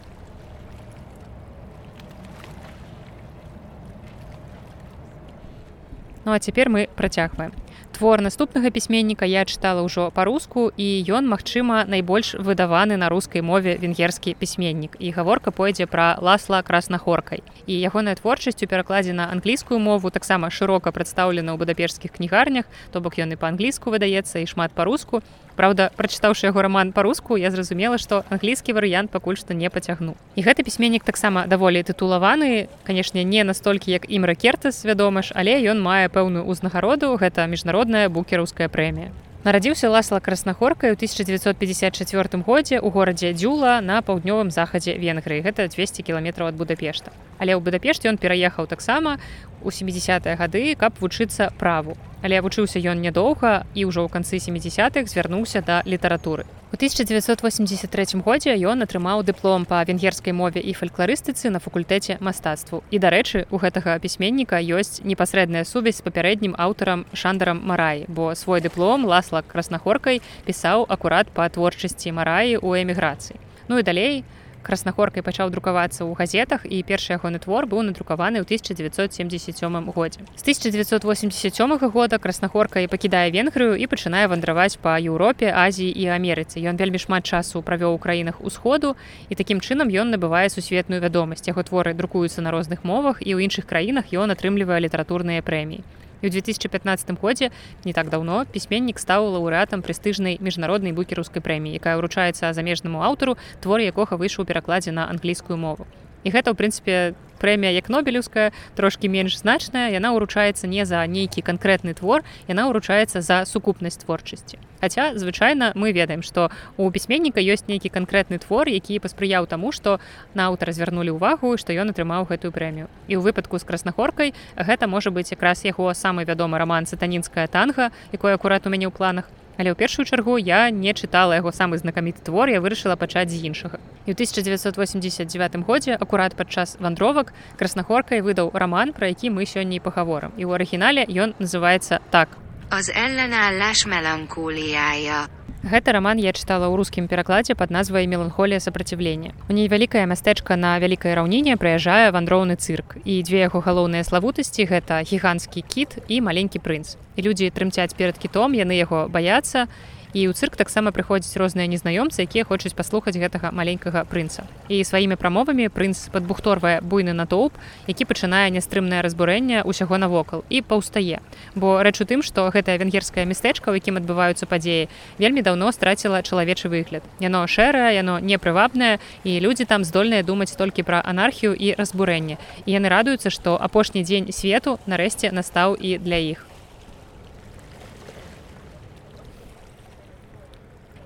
Speaker 1: Ну а цяпер мы працягваем. Твор наступнага пісьменніка я чытала ўжо па-руску і ён, магчыма, найбольш выдаваны на рускай мове венгерскі пісьменнік. І гаворка пойдзе пра ласла краснахоркай. І ягоная творчасць у перакладзе на англійскую мову таксама шырока прадстаўлена ў будапешскіх кнігарнях, то бок ён і па-англійску выдаецца і шмат па-руску. Праўда, прачытаўшы яго раман па-руску, я зразумела, што англійскі варыянт пакуль што не пацягну. І гэты пісьменнік таксама даволі тытулаваны, канешне, не настолькі як ім ракертас, вядома ж, але ён мае пэўную ўзнагароду, гэта міжнародная букераўская прэмія. Нарадзіўся ласла краснахоркай у 1954 годзе ў горадзе дзюла на паўднёвым захадзе венгрыі гэта 200 кіламетраў ад будапешта але ў будапешце ён пераехаў таксама у 70-е гады каб вучыцца праву. Але вучыўся ён нядоўга і ўжо ў канцы 70-х звярнуўся да літаратуры. У 1983 годзе ён атрымаў дыплом па венгерскай мове і фалькларыстыцы на факультэце мастацтву. І дарэчы у гэтага пісьменніка ёсць непасрэдная сувязь з папярэднім аўтарам шандарам мараі бо свой дыплом ласла краснахоркай пісаў акурат па творчасці мараі ў эміграцыі. Ну і далей краснахоркай пачаў друкавацца ў газетах і першы ягоны твор быў надрукаваны ў 1977 годзе. З 1987 года краснахорка і пакідае венгрыю і пачынае вандраваць па еўропе азіі і амерыцы. Ён вельмі шмат часу правёў у краінах усходу і такім чынам ён набывае сусветную вядомасць. Яго творы друкуюцца на розных мовах і ў іншых краінах ён атрымлівае літаратурныя прэміі І ў 2015 годзе не так даўно пісьменнік стаў лаўрэатам прэстыжнай міжнароднай букераўскай прэміі, якая ўручаецца замежнаму аўтару твор якога выйшаў перакладзе на англійскую мову. І гэта ў прынцыпе прэмія як нобелеўская трошки менш значная яна ўручаецца не за нейкі канкрэтны твор яна ўручаецца за сукупнасць творчасці Хаця звычайна мы ведаем што у пісьменніка ёсць нейкі канкрэтны твор які паспрыяў таму што на аўтара звярнулі ўвагу што ён атрымаў гэтую прэмію і ў выпадку з краснахоркай гэта можа быць якраз яго самы вядомы раман сатанінская танга якой акурат у мяне ў планах Але ў першую чаргу я не чытала яго самы знакаміты твор, я вырашыла пачаць з іншага. І ў 1989 годзе акурат падчас вандровак краснахоркай выдаў раман, пра які мы сёння і пагаворам. І ў арыгінале ён называецца так.
Speaker 2: Az ellenállás melankóliája.
Speaker 1: Гэта раман я чытала ў рускім перакладзе пад назвай меланхолія сапраціўлення. У ней вялікае мястэчка на вялікай раўніне прыязджае вандроўны цырк. І дзве яго галоўныя славутасці гэта гіганцкі кіт і маленькі прынц. І людзі трымцяць перад кітом, яны яго баяцца і ў цырк таксама прыходзяць розныя незнаёмцы якія хочуць паслухаць гэтага маленькага прынца. І сваімі прамовамі прынц падбухторвае буйны натоўп які пачынае нястрымнае разбурэнне ўсяго навокал і паўстае. Бо рэч у тым што гэтае венгерскае мястэчка у якім адбываюцца падзеі вельмі даўно страціла чалавечы выгляд. Яно шэрае яно непрывабнае і людзі там здольныя думаць толькі пра анархію і разбурэнне. І яны радуюцца што апошні дзень свету нарэшце настаў і для іх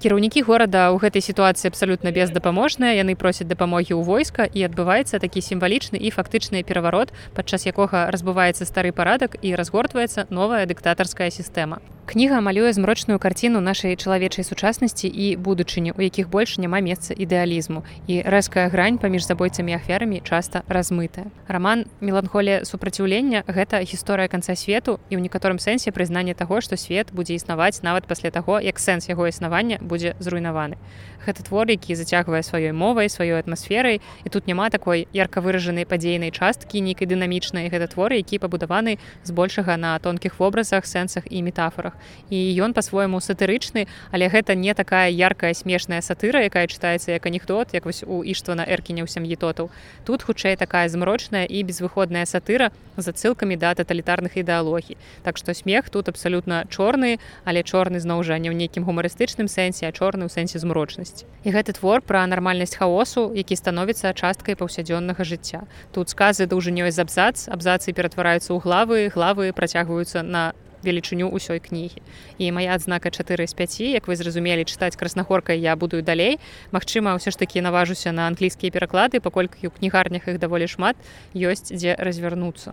Speaker 1: кіраўнікі горада ў гэтай сітуацыі абсалютна бездапаможныя. Яны просяць дапамогі ў войска і адбываецца такі сімвалічны і фактычны пераварот падчас якога разбываецца стары парадак і разгортваецца новая дыктатарская сістэма. Кніга малюе змрочную карціну нашай чалавечай сучаснасці і будучыні у якіх больш няма месца ідэалізму. І рэзкая грань паміж забойцамі ахвярамі часта размытая. Роман меланхолія супраціўлення гэта гісторыя канца свету і ў некаторым сэнсе прызнанне таго што свет будзе існаваць нават пасля таго як сэнс яго існавання будзе зруйнаваны. Гэта твор, які зацягвае сваёй мовай, сваёй атмасферай і тут няма такой ярка выражанай падзейнай часткі нейкай дынамічнай гэта творы, які пабудаваны збольшага на тонкіх вобразах, сэнсах і метафорах. І ён па-свойму сатырычны, але гэта не такая яркая смешная сатыра, якая чытаецца як анекдот, як вось у ішства на эркіне ў сям'і тотаў. Тут хутчэй такая змрочная і безвыходная сатыра з адсылкамі да таталітарных ідэалогій. Так што смех тут абсалютна чорны, але чорны зноў жа не ў нейкім гумарыстычным сэнсе а чорны ў сэнсе змрочнасці і гэты твор пра нармальнасць хаосу які становіцца часткай паўсядзённага жыцця. Тут сказы даўжынёй з абзац абзацы ператвараюцца ў главы главы працягваюцца на велічыню ўсёй кнігі. І моя адзнака 4 з 5 як вы зразумелі чытаць краснахоркай я буду далей. Мачыма ўсё ж такі наважуся на англійскія пераклады паколькі ў кнігарнях іх даволі шмат ёсць дзе развярнуцца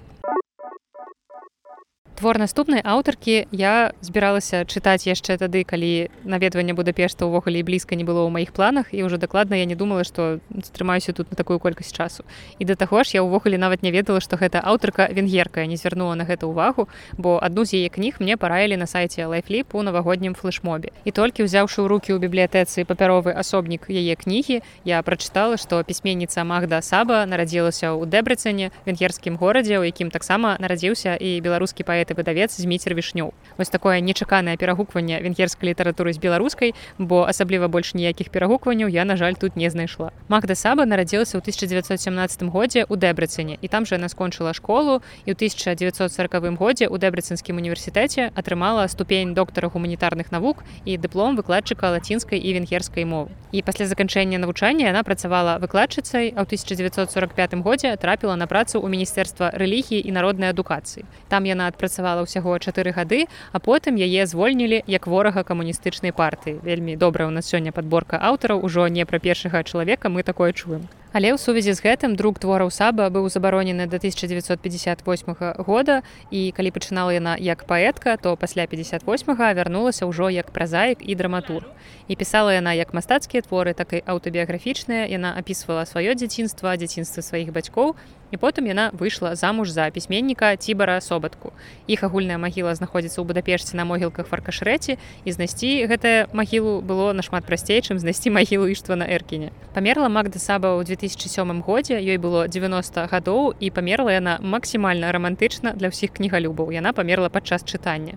Speaker 1: твор наступнай аўтаркі. Я збіралася чытаць яшчэ тады калі наведванне будапешта ўвогуле блізка не было ў маіх планах і ўжо дакладна я не думала што стрымаюся тут на такую колькасць часу. І да таго ж я ўвогуле нават не ведала што гэта аўтарка венгерка не звярнула на гэта ўвагу бо адну з яе кніг мне параілі на сайце лайфліп у навагоднім флешмобе і толькі ўзяўшы ў руки ў бібліятэцы папяровы асобнік яе кнігі я прачытала што пісьменніца магда саба нарадзілася ў дэбрыцэне венгерскім горадзе у якім таксама нарадзіўся і беларускі паэт гэты выдавец зміцер вішнёў вось такое нечаканае перагукванне венгерскай літаратуры з беларускай бо асабліва больш ніякіх перагукванняў я на жаль тут не знайшла. Магда саба нарадзілася ў 1917 годзе у дэбрыцыне і там жа яна скончыла школу і ў 1940 годзе ў дэбрыцынскім універсітэце атрымала ступень доктара гуманітарных навук і дыплом выкладчыка лацінскай і венгерскай мовы. І пасля заканчэння навучання яна працавала выкладчыцай а ў 1945 годзе трапіла на працу ў міністэрства рэлігіі і народнай адукацыі. Там яна адпрацавала працавала ўсяго чатыры гады а потым яе звольнілі як ворага камуністычнай партыі вельмі добрая у нас сёння подборка аўтараў ужо не пра першага чалавека мы такое чуем Але ў сувязі з гэтым друг твораў саба быў забаронены да 1958 года і калі пачынала яна як паэтка, то пасля 58 вярнулася ўжо як празаік і драматур. І пісала яна як мастацкія творы, так і аўтабіяграфічныя, яна апісвала сваё дзяцінства, дзяцінства сваіх бацькоў. І потым яна выйшла замуж за пісьменніка цібара собатку. Іх агульная магіла знаходзіцца ў будапешце на могілках фаркашрэці і знайсці гэтае магілу было нашмат прасцей, чым знайсці магілу іштва на эркіне. Памерла Магда саба ў 2000 2007 годзе ёй было 90 гадоў і памерла яна максімальна рамантычна для ўсіх кнігалюбаў яна памерла падчас чытання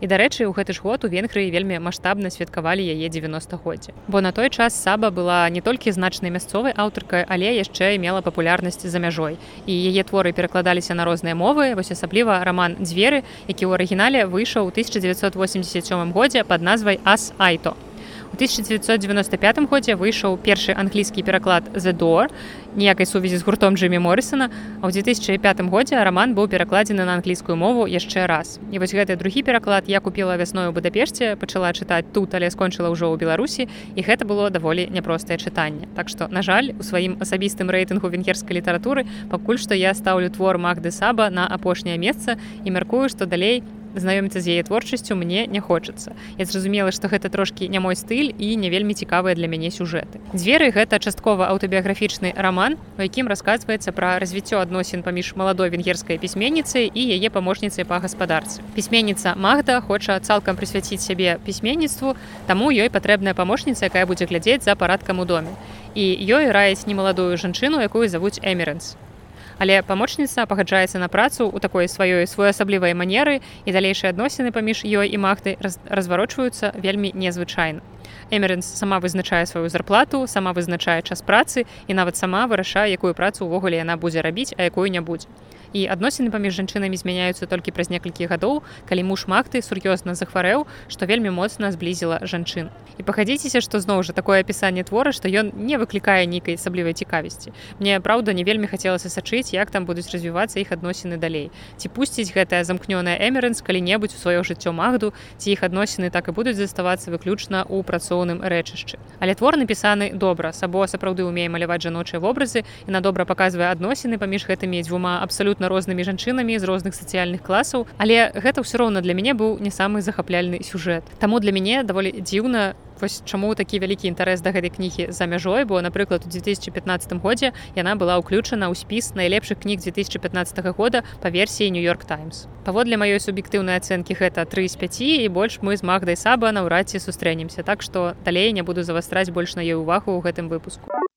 Speaker 1: і дарэчы у гэты ж год у венгрыі вельмі маштабна святкавалі яе 90годдзе бо на той час саба была не толькі значнай мясцовай аўтаркай але яшчэ мела папулярнасць за мяжой. І яе творы перакладаліся на розныя мовы вось асабліва роман дзверы які ў арыгінале выйшаў у 1987 годзе под назвай ас айто 1995 годзе выйшаў першы англійскі пераклад the door ніякай сувязі з гуртом Джимі моррисона а ў 2005 годзе роман быў перакладзены на англійскую мову яшчэ раз. І вось гэты другі пераклад я купила вясною будапешце пачала чытаць тут але скончыла ўжо ў беларусі і гэта было даволі няпростае чытанне так што на жаль у сваім асабістым рэйтынгу венгерскай літаратуры пакуль што я стаўлю твор магды саба на апошняе месца і мяркую што далей знаёміцца з яе творчасцю мне не хочацца. Я зразумела што гэта трошкі не мой стыль і не вельмі цікавыя для мяне сюжэты. Дзверы гэта часткова аўтабіяграфічны роман у якім расказваецца пра развіццё адносін паміж маладой венгерскай пісьменніцай і яе памочніцай па гаспадарцы. Пісьменніца магда хоча цалкам прысвяціць сябе пісьменніцтву таму ёй патрэбная памочніца якая будзе глядзець за парадкам у доме. І ёй раіць немаладую жанчыну якую завуць эмерэнс але памочніца пагаджаецца на працу ў такой сваёй своеасаблівай манеры і далейшыя адносіны паміж ёй і раз, разварочваюцца вельмі незвычайна. Эмерэнс сама вызначае сваю зарплату, сама вызначае час працы і нават сама вырашае, якую працу ўвогуле яна будзе рабіць, а якую не будзе і адносіны паміж жанчынамі змяняюцца толькі праз некалькі гадоў калі муж магты сур'ёзна захварэў што вельмі моцна зблізіла жанчын. І пахадзіцеся што зноў жа такое апісанне твора што ён не выклікае нейкай асаблівай цікавасці. Мне праўда не вельмі хацелася сачыць як там будуць развівацца іх адносіны далей. Ці пусціць гэтая замкнёная эмерэнс калі-небудзь у сваё жыццё магду ці іх адносіны так і будуць заставацца выключна ў працоўным рэчышчы. Але твор напісаны добра сабо сапраўды умее маляваць жаночыя вобразы і на добра паказвае адносіны паміж гэтымі дзвюма абсалютна абсалютна рознымі жанчынамі з розных сацыяльных класаў але гэта ўсё роўна для мяне быў не самы захапляльны сюжэт. Таму для мяне даволі дзіўна вось чаму такі вялікі інтарэс да гэтай кнігі за мяжой бо напрыклад у 2015 годзе яна была ўключана ў спіс найлепшых кніг 2015 года па версіі нью-йорк таймс паводле маёй суб'ектыўнай ацэнкі гэта 3 з 5 і больш мы з магдай саба наўрад ці сустрэнемся так што далей не буду завастраць больш на ёй увагу ў гэтым выпуску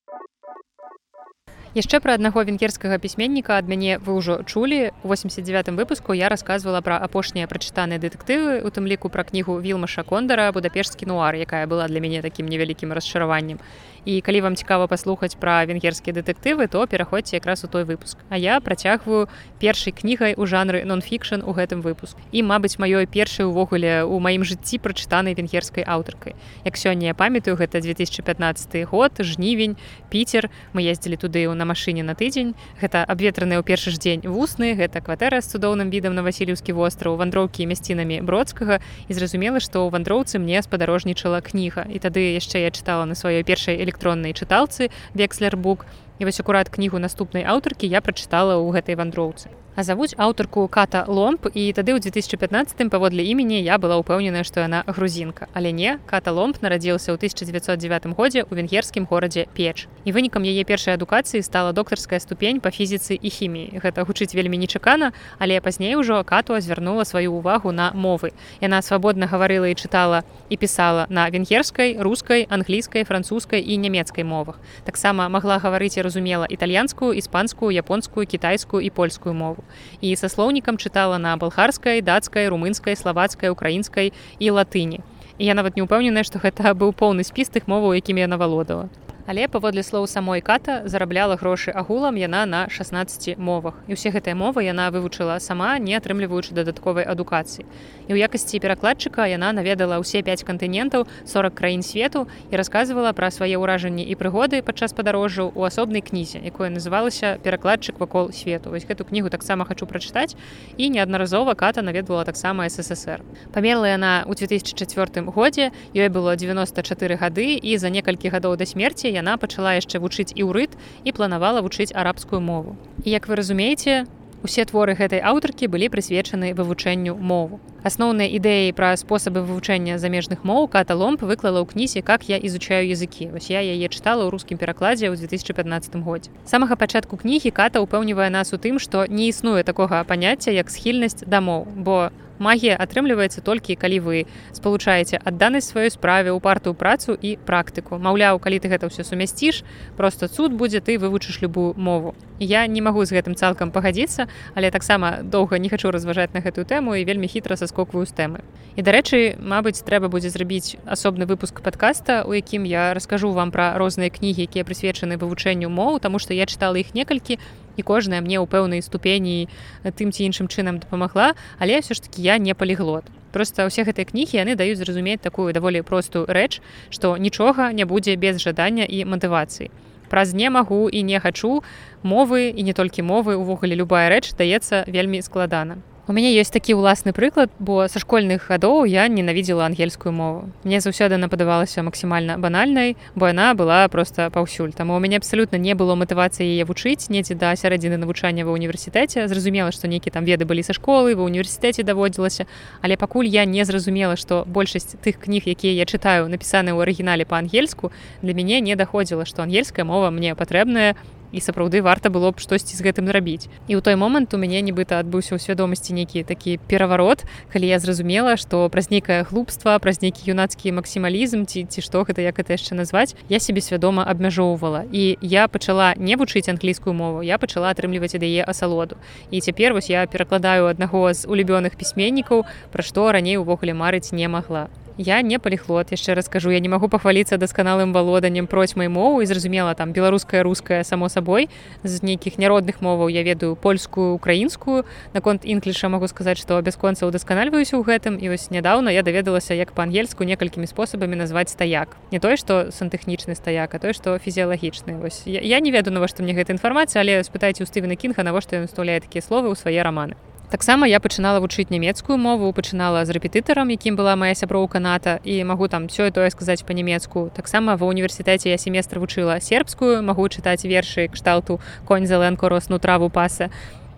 Speaker 1: яшчэ пра аднаго венгерскага пісьменніка ад мяне вы ўжо чулі. У 89 выпуску я рассказывала пра апошнія прачытаныя дэтэктывы у тым ліку пра кнігу вілмаша кондара будапешскі нуар якая была для мяне такім невялікім расчараваннем і калі вам цікава паслухаць пра венгерскія дэтэктывы то пераходзьце якраз у той выпуск. А я працягваю першай кнігай у жанры нон-фікшн у гэтым выпуск. І мабыць маёй першай увогуле у маім жыцці прачытанай венгерскай аўтаркай. Як сёння я памятаю гэта 2015 год жнівень піцер. Мы ездзілі туды на машыне на тыдзень. Гэта абветраны ў першы ж дзень вусны гэта кватэра з цудоўным відам на васильўскі востраў вандроўкі мясцінамі бродскага. І зразумела што ў вандроўцы мне спадарожнічала кніга. І тады яшчэ я чытала на сваёй першай электроннай чыталцы векслербук. І вось акурат кнігу наступнай аўтаркі я прачытала ў гэтай вандроўцы А завуць аўтарку ката ломб і тады ў 2015 паводле імені я была ўпэўненая што яна грузінка. Але не ката ломб нарадзіўся ў 1909 годзе ў венгерскім горадзе печ. І вынікам яе першай адукацыі стала доктарская ступень па фізіцы і хіміі. Гэта гучыць вельмі нечакана але пазней ужо кату звярнула сваю ўвагу на мовы. Яна свабодна гаварыла і чытала і пісала на венгерскай рускай англійскай французскай і нямецкай мовах. Таксама магла гаварыць і разумела італьянскую іспанскую японскую кітайскую і польскую мову і са слоўнікам чытала на балхарскай дацкай румынскай славацкай украінскай і латыні. І я нават не ўпэўненая што гэта быў поўны спіс тых моваў якімі яна валодала Але паводле слоў самой ката зарабляла грошы агулам яна на 16 мовах. І ўсе гэтыя мовы яна вывучыла сама, не атрымліваючы дадатковай адукацыі. І ў якасці перакладчыка яна наведала ўсе 5 кантынентаў 40 краін свету і расказвала пра свае ўражанні і прыгоды падчас падарожжаў у асобнай кнізе, якое называлася перакладчык вакол свету. Вось гэту кнігу таксама хачу прачытаць і неаднаразова ката наведвала таксама ссср. Памерла яна ў 2004 годзе, ёй было 94 гады і за некалькі гадоў да смерці яна пачала яшчэ вучыць іўрыт і планавала вучыць арабскую мову. І як вы разумееце, усе творы гэтай аўтаркі былі прысвечаны вывучэнню мову. Асноўныя ідэі пра спосабы вывучэння замежных моў каталомб выклала ў кнізе как я изучаю языкі вось я яе чытала ў рускім перакладзе ў 2015 годзе самага пачатку кнігі ката упэўнівае нас у тым што не існуе такога паняцця як схільнасць дамоў бо магія атрымліваецца толькі калі вы спалучаеце адданасць сваёй справе ў партую працу і практыку. Маўляў калі ты гэта ўсё сумясціш просто цуд будзе ты вывучыш любую мову. Я не магу з гэтым цалкам пагадзіцца але таксама доўга не хачу разважаць на гэтую тэму і вельмі хітра саскокваю з тэмы. І дарэчы Мабыць трэба будзе зрабіць асобны выпуск падкаста у якім я раскажу вам пра розныя кнігі якія прысвечаны вывучэнню моў таму што я чытала іх некалькі і кожная мне ў пэўнай ступені тым ці іншым чынам дапамагла але ўсё ж таки я не паліглот. Просто ўсе гэтыя кнігі яны даюць зразумець такую даволі простую рэч што нічога не будзе без жадання і матывацыі. Праз не магу і не хачу мовы і не толькі мовы увогуле любая рэч даецца вельмі складана У мяне ёсць такі ўласны прыклад, бо са школьных гадоў я ненавідзела ангельскую мову. Мне заўсёды она падавалася максімальна банальнай, бо яна была проста паўсюль. Таму у мяне абсалютна не было матывацыі яе вучыць недзе да сярэдзіны навучання ва ўніверсітэце. Зразумела, што нейкі там веды былі са школы, ва ўніверсітэце даводзілася. Але пакуль я не зразумела, што большасць тых кніг, якія я чытаю, напісаны ў арыгінале па-ангельску, для мяне не даходзіла, што ангельская мова мне патрэбная, і сапраўды варта было б штосьці з гэтым рабіць і ў той момант у мяне нібыта адбыўся ў свядомасці нейкі такі пераварот калі я зразумела што праз нейкае глупства праз нейкі юнацкі максімалізм ці ці што гэта як это яшчэ назваць я себе свядома абмяжоўвала. І я пачала не вучыць англійскую мову я пачала атрымліваць ад яе асалоду. І цяпер вось я перакладаю аднаго з улюбёных пісьменнікаў пра што раней увогуле марыць не магла я не паліхлот яшчэ раскажу я не магу пахваліцца дасканалым валоданнем процьмай мову і зразумела там беларуская руская само сабой з нейкіх няродных моваў я ведаю польскую украінскую. Наконт інкліша могу сказаць што бясконца удасканальваюся ў гэтым і вось нядаўна я даведалася як па-ангельску некалькімі спосабамі назваць стаяк. Не тое што сантэхнічны стаяк а той што фізіялагічны. Вось я, я не ведаю навошта мне гэта інфармацыя але спытайце у стывена кінга навошта ён устаўляе такія словы ў свае раманы таксама я пачынала вучыць нямецкую мову пачынала з рэпетытарам якім была моя сяброўка ната і магу там все тое сказаць па-нямецку. Таксама ва універсітэце я семестр вучыла сербскую магу чытаць вершы кшталту конь зеленко росну траву паса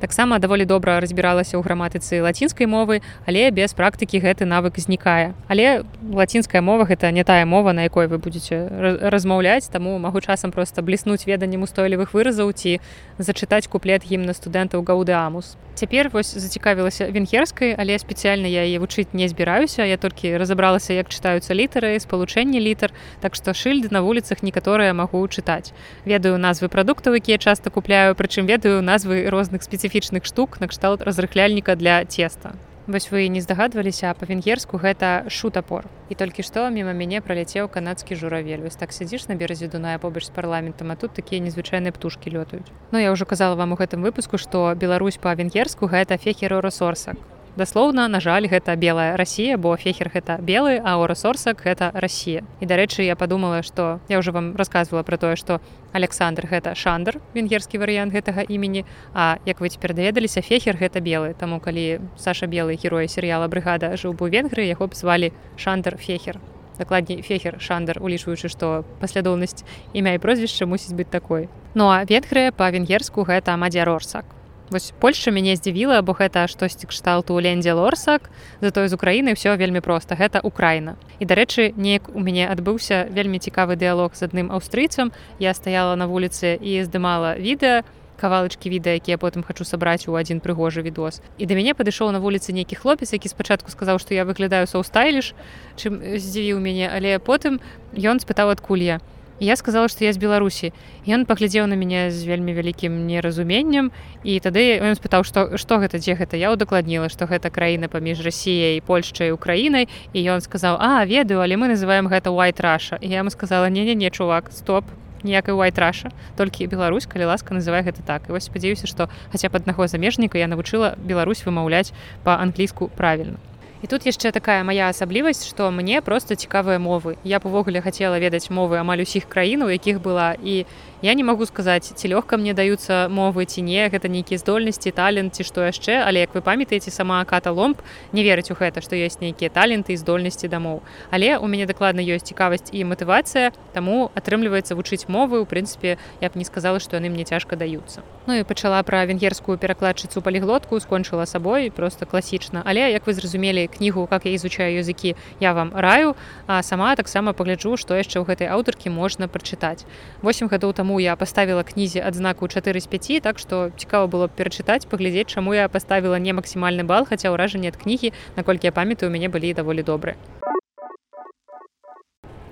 Speaker 1: таксама даволі добра разбіралася ў граматыцы лацінскай мовы але без практыкі гэты навык знікае. Але лацінская мова гэта не тая мова на якой вы будете размаўляць таму магу часам просто бліснуць веданнем устойлівых выразаў ці зачытаць куплет гімна студэнтаў гаўдэамус цяпер вось зацікавілася венгерскай але спецыяльна я яе вучыць не збіраюся я толькі разабралася як чытаюцца літары спалучэнне літар так што шыльды на вуліцах некаторыя магу чытаць ведаю назвы прадуктаў якія часта купляю прычым ведаю назвы розных спецыфі спецыфічных штук накшталт разрыхляльніка для цеста. Вось вы не здагадваліся па-венгерску гэта шутапор. І толькі што міма мяне праляцеў канадскі журавель. Вось так сядзіш на беразе Дуная побач з парламентам, а тут такія незвычайныя птушкі лётаюць. Ну я ўжо казала вам у гэтым выпуску, што Беларусь па-венгерску гэта фехероросорсак даслоўна на жаль гэта белая Росія бо фехер гэта белы а орасорсак гэта Росія і дарэчы я подумала что я уже вам рассказывала про тое что Александр гэта шандр венгерскі варыянт гэтага імені А як вы цяпер даведаліся фехер гэта белы. Таму калі Саша белый герой серыяла брыгада жыў бы венгры яго б звалі шандр фехер. Дакладней фехер шандр улічваючы што паслядоўнасць імя і прозвішча мусіць быць такой. Ну а венгрыя па-венгерску гэта мадзярорсак Вось Польша мяне здзівіла, бо гэта штосьці кшталту лендзе лорсак, затое з Украіны ўсё вельмі проста гэта Украіна. І дарэчы, неяк у мяне адбыўся вельмі цікавы дыялог з адным аўстрыйцам. Я стаяла на вуліцы і здымала відэа, кавалачкі відэа, якія потым хачу сабраць у адзін прыгожы відос. І да мяне падышоў на вуліцы нейкі хлопец, які спачатку сказаў, што я выглядаю соўстайліш, чым здзівіў мяне, але потым ён спытаў адкуль я я сказала что я з беларусі ён паглядзеў на мяне з вельмі вялікім неразуменнем і тады ён спытаў что что гэта дзе гэта я удакладніла что гэта краіна паміж рассіяй польшчай украінай. І ён сказаў а ведаю але мы называем гэта white раша я ему сказала не не не чувак стоп ніякай white раша толькі Беларусь калі ласка называй гэта так і вось спадзяюся что хаця б аднаго замежніка я навучыла Беларусь вымаўляць по-англійску правільна І тут яшчэ такая моя асаблівасць, што мне проста цікавыя мовы. Я б увогуле хацела ведаць мовы амаль усіх краін, у якіх была і я не магу сказаць ці лёгка мне даюцца мовы ці не гэта нейкія здольнасці талент ці што яшчэ але як вы памятаеце сама ката ломб не верыць у гэта што ёсць нейкія таленты і здольнасці дамоў але у мяне дакладна ёсць цікавасць і матывацыя таму атрымліваецца вучыць мовы. У прынцыпе я б не сказала што яны мне цяжка даюцца Ну і пачала пра венгерскую перакладчыцу паліглотку скончыла сабой просто класічна але як вы зразумелі кнігу как я изучаю языкі я вам раю а сама таксама пагляджу што яшчэ ў гэтай аўтаркі можна прачытаць. 8 гадоў таму чаму я паставіла кнізе адзнаку 4 з 5 так што цікава было перачытаць паглядзець чаму я паставіла не максімальны бал хаця ўражанне ад кнігі наколькі я памятаю у мяне былі даволі добрыя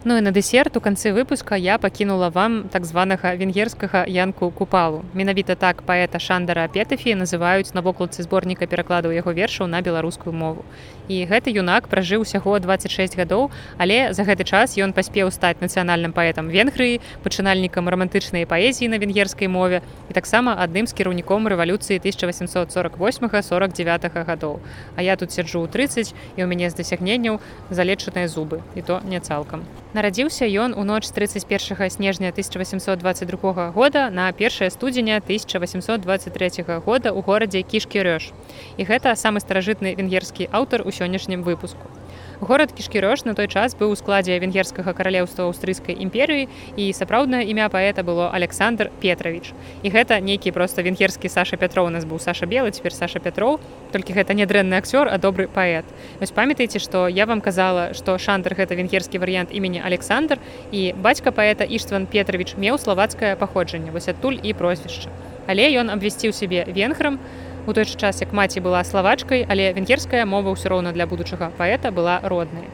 Speaker 1: Ну і на дэсерт у канцы выпуска я пакінула вам так званага венгерскага янку купалу. Менавіта так паэта Шандара Петафі называюць на вокладцы зборніка перакладаў яго вершаў на беларускую мову. І гэты юнак пражыў усяго 26 гадоў, але за гэты час ён паспеў стаць нацыянальным паэтам Венгрыі, пачынальнікам рамантычнай паэзіі на венгерскай мове і таксама адным з кіраўніком рэвалюцыі 1848-49 гадоў. А я тут сяджу ў 30 і ў мяне з дасягненняў залечаныя зубы і то не цалкам. Нарадзіўся ён у ноч 31 снежня 1822 года на 1 студзеня 1823 года ў горадзе кішкі рёж. І гэта самы старажытны венгерскі аўтар у сённяшнім выпуску. Горад кішкірёж на той час быў у складзе венгерскага каралеўства аўстрыйскай імперыі і сапраўднае імя паэта было Александр Петрович. І гэта нейкі проста венгерскі Саша Пятроў у нас быў Саша белы цяпер Саша Пятроў, толькі гэта не дрэнны акцёр, а добры паэт. Вось памятаеце, што я вам казала, што шандр гэта венгерскі варыянт імені Александр і бацька паэта Іштван Петрович меў славацкае паходжанне, вось адтуль і прозвішча. Але ён абвясціў сябе венграм, У той жа час як маці была славачкай, але венгерская мова ўсё роўна для будучага паэта была роднай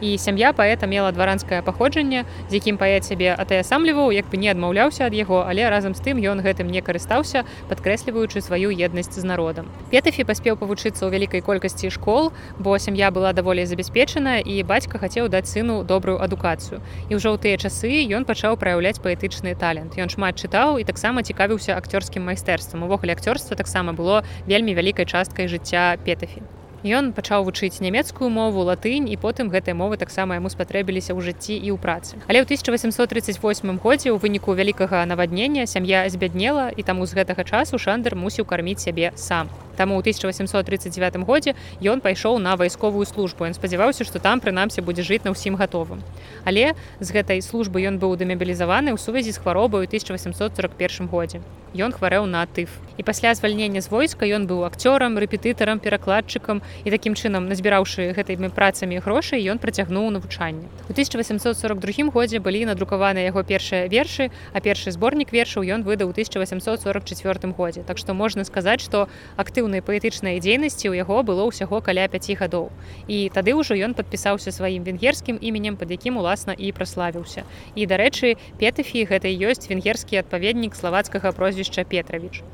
Speaker 1: і сям'я паэта мела дваранскае паходжанне з якім паэт сябе атаясамліваў як бы не адмаўляўся ад яго але разам з тым ён гэтым не карыстаўся падкрэсліваючы сваю еднасць з народам. Петафі паспеў павучыцца ў вялікай колькасці школ бо сям'я была даволі забяспечаная і бацька хацеў даць сыну добрую адукацыю. І ўжо ў тыя часы ён пачаў праяўляць паэтычны талент. Ён шмат чытаў і таксама цікавіўся акцёрскім майстэрствам. Увогуле акцёрства таксама было вельмі вялікай часткай жыцця петафі Ён пачаў вучыць нямецкую мову латынь і потым гэтыя мовы таксама яму спатрэбіліся ў жыцці і ў працы. Але ў 1838 годзе ў выніку вялікага наваднення сям'я збяднела і таму з гэтага часу шандер мусіў карміць сябе сам. Таму ў 1839 годзе ён пайшоў на вайсковую службу. Ён спадзяваўся, што там прынамсі будзе жыць на ўсім гатовым. Але з гэтай службы ён быў дэмабілізаваны ў сувязі з хваробай у 1841 годзе. Ён хварэў на тыф. І пасля звальнення з войска ён быў акцёрам, рэпетытарам, перакладчыкам і такім чынам назбіраўшы гэтымі працамі грошай ён працягнуў навучанне. У 1842 годзе былі надрукаваны яго першыя вершы, а першы зборнік вершаў ён выдаў у 1844 годзе. Так што можна сказаць, што актыў актыўнай паэтычнай дзейнасці ў яго было ўсяго каля 5 гадоў. І тады ўжо ён падпісаўся сваім венгерскім іменем, пад якім уласна і праславіўся. І дарэчы, Петафі гэта ёсць венгерскі адпаведнік славацкага прозвішча Петравіч.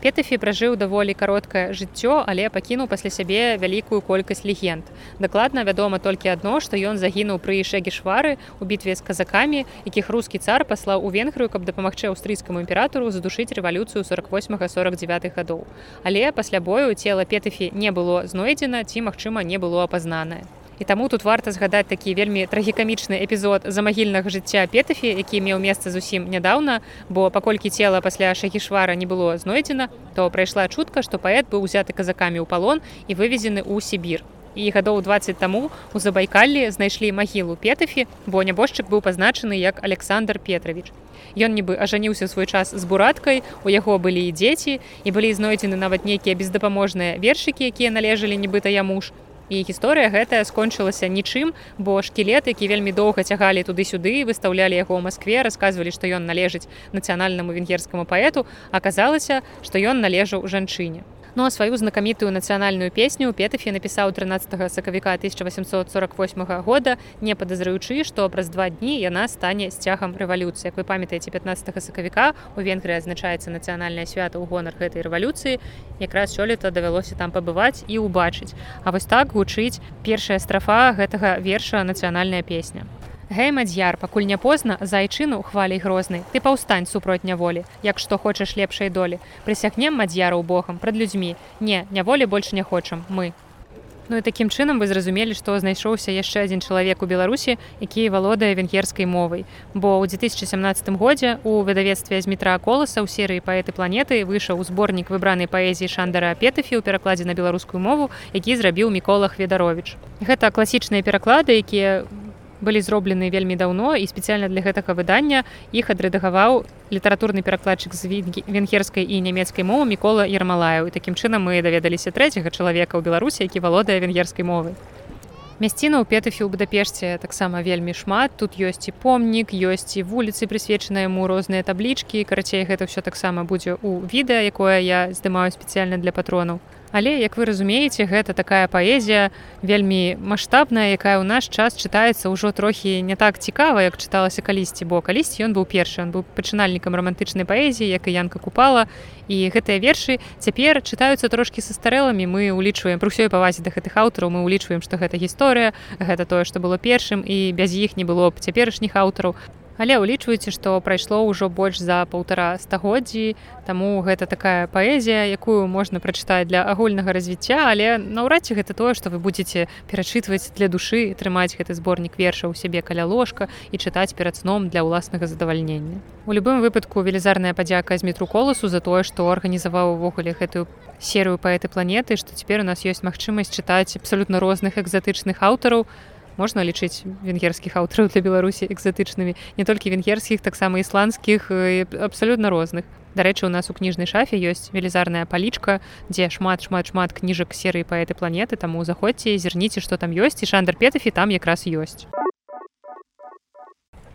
Speaker 1: Петафі пражыў даволі кароткае жыццё, але пакінуў пасля сябе вялікую колькасць легенд. Дакладна вядома толькі адно, што ён загінуў пры шэгішвары у бітве з казакамі, якіх рускі цар паслаў у венгрыю, каб дапамагчы аўстрыйскаму імператару задушыць рэвалюцыю 48-49 гадоў. Але пасля бою цела Петафі не было знойдзена ці, магчыма, не было апазнанае і таму тут варта згадаць такі вельмі трагікамічны эпізод за магільнага жыцця петафі які меў месца зусім нядаўна бо паколькі цела пасля шагішвара не было знойдзена то прайшла чутка што паэт быў узяты казакамі ў палон і вывезены ў сібір. І гадоў 20 таму у забайкаллі знайшлі магілу петафі бо нябожчык быў пазначаны як александр петрович Ён нібы ажаніўся свой час з бураткай у яго былі і дзеці і былі знойдзены нават нейкія бездапаможныя вершыкі якія належалі нібыта я муж і гісторыя гэтая скончылася нічым бо шкілет які вельмі доўга цягалі туды-сюды выстаўлялі яго ў Маскве расказвалі што ён належыць нацыянальнаму венгерскаму паэту аказалася што ён належаў жанчыне Ну а сваю знакамітую нацыянальную песню Петафі напісаў 13 сакавіка 1848 года, не падазраючы, што праз два дні яна стане сцягам рэвалюцыі. Як вы памятаеце 15 сакавіка у Венгрыі азначаецца нацыянальнае свята ў гонар гэтай рэвалюцыі. Якраз сёлета давялося там пабываць і ўбачыць. А вось так гучыць першая страфа гэтага верша нацыянальная песня. Гэй, мадзяр, пакуль не позна зайчыну хваляй грознай ты паўстань супроць няволі як што хочаш лепшай долі. Прысягнем мадзяраў богам прад людзьмі. Не няволі больш не хочам. Мы. Ну і такім чынам вы зразумелі што знайшоўся яшчэ адзін чалавек у беларусі які валодае венгерскай мовай. Бо ў 2017 годзе у выдавецтве з метра коласа ў серыі паэты планеты выйшаў зборнік выбранай паэзіі шандара петафі ў перакладзе на беларускую мову які зрабіў мікола хведарович гэта класічныя пераклады якія былі зроблены вельмі даўно і спецыяльна для гэтага выдання іх адрэдагаваў літаратурны перакладчык з венгерскай і нямецкай мовы мікола ермалаю і такім чынам мы даведаліся трэцяга чалавека ў беларусі які валодае венгерскай мовы мясціна ў петафі ў будапешце таксама вельмі шмат. Тут ёсць і помнік ёсць і вуліцы прысвечаныя яму розныя таблічкі. Карацей гэта ўсё таксама будзе ў відэа якое я здымаю спецыяльна для патронаў Але як вы разумееце, гэта такая паэзія вельмі маштабная, якая ў наш час чытаецца ўжо трохі не так цікава, як чыталася калісьці, бо калісьці ён быў першы, он быў пачынальнікам рамантычнай паэзіі, як і янка купала. І гэтыя вершы цяпер чытаюцца трошкі са старэламі. Мы ўлічваем пры ўсёй павазе да гэтых аўтараў, мы ўлічваем, што гэта гісторыя, гэта тое, што было першым і без іх не было б цяперашніх аўтараў але ўлічваеце што прайшло ўжо больш за паўтара стагоддзі таму гэта такая паэзія якую можна прачытаць для агульнага развіцця але наўрад ці гэта тое што вы будетеце перачытваць для душы трымаць гэты зборнік верша ў сябе каля ложка і чытаць перад сном для ўласнага задавальнення. У любым выпадку велізарная падзяка з метру коласу за тое што арганізаваў увогуле гэтую серыю паэты планеты што цяпер у нас ёсць магчымасць чытаць абсалютна розных экзатычных аўтараў можна лічыць венгерскіх аўтараў для беларусі экзатычнымі не толькі венгерскіх таксама ісландскіх абсалютна розных дарэчы у нас у кніжнай шафе ёсць велізарная палічка дзе шмат шмат шмат кніжак серыі паэты планеты таму заходзьце зірніце што там ёсць і шандр петафі там якраз ёсць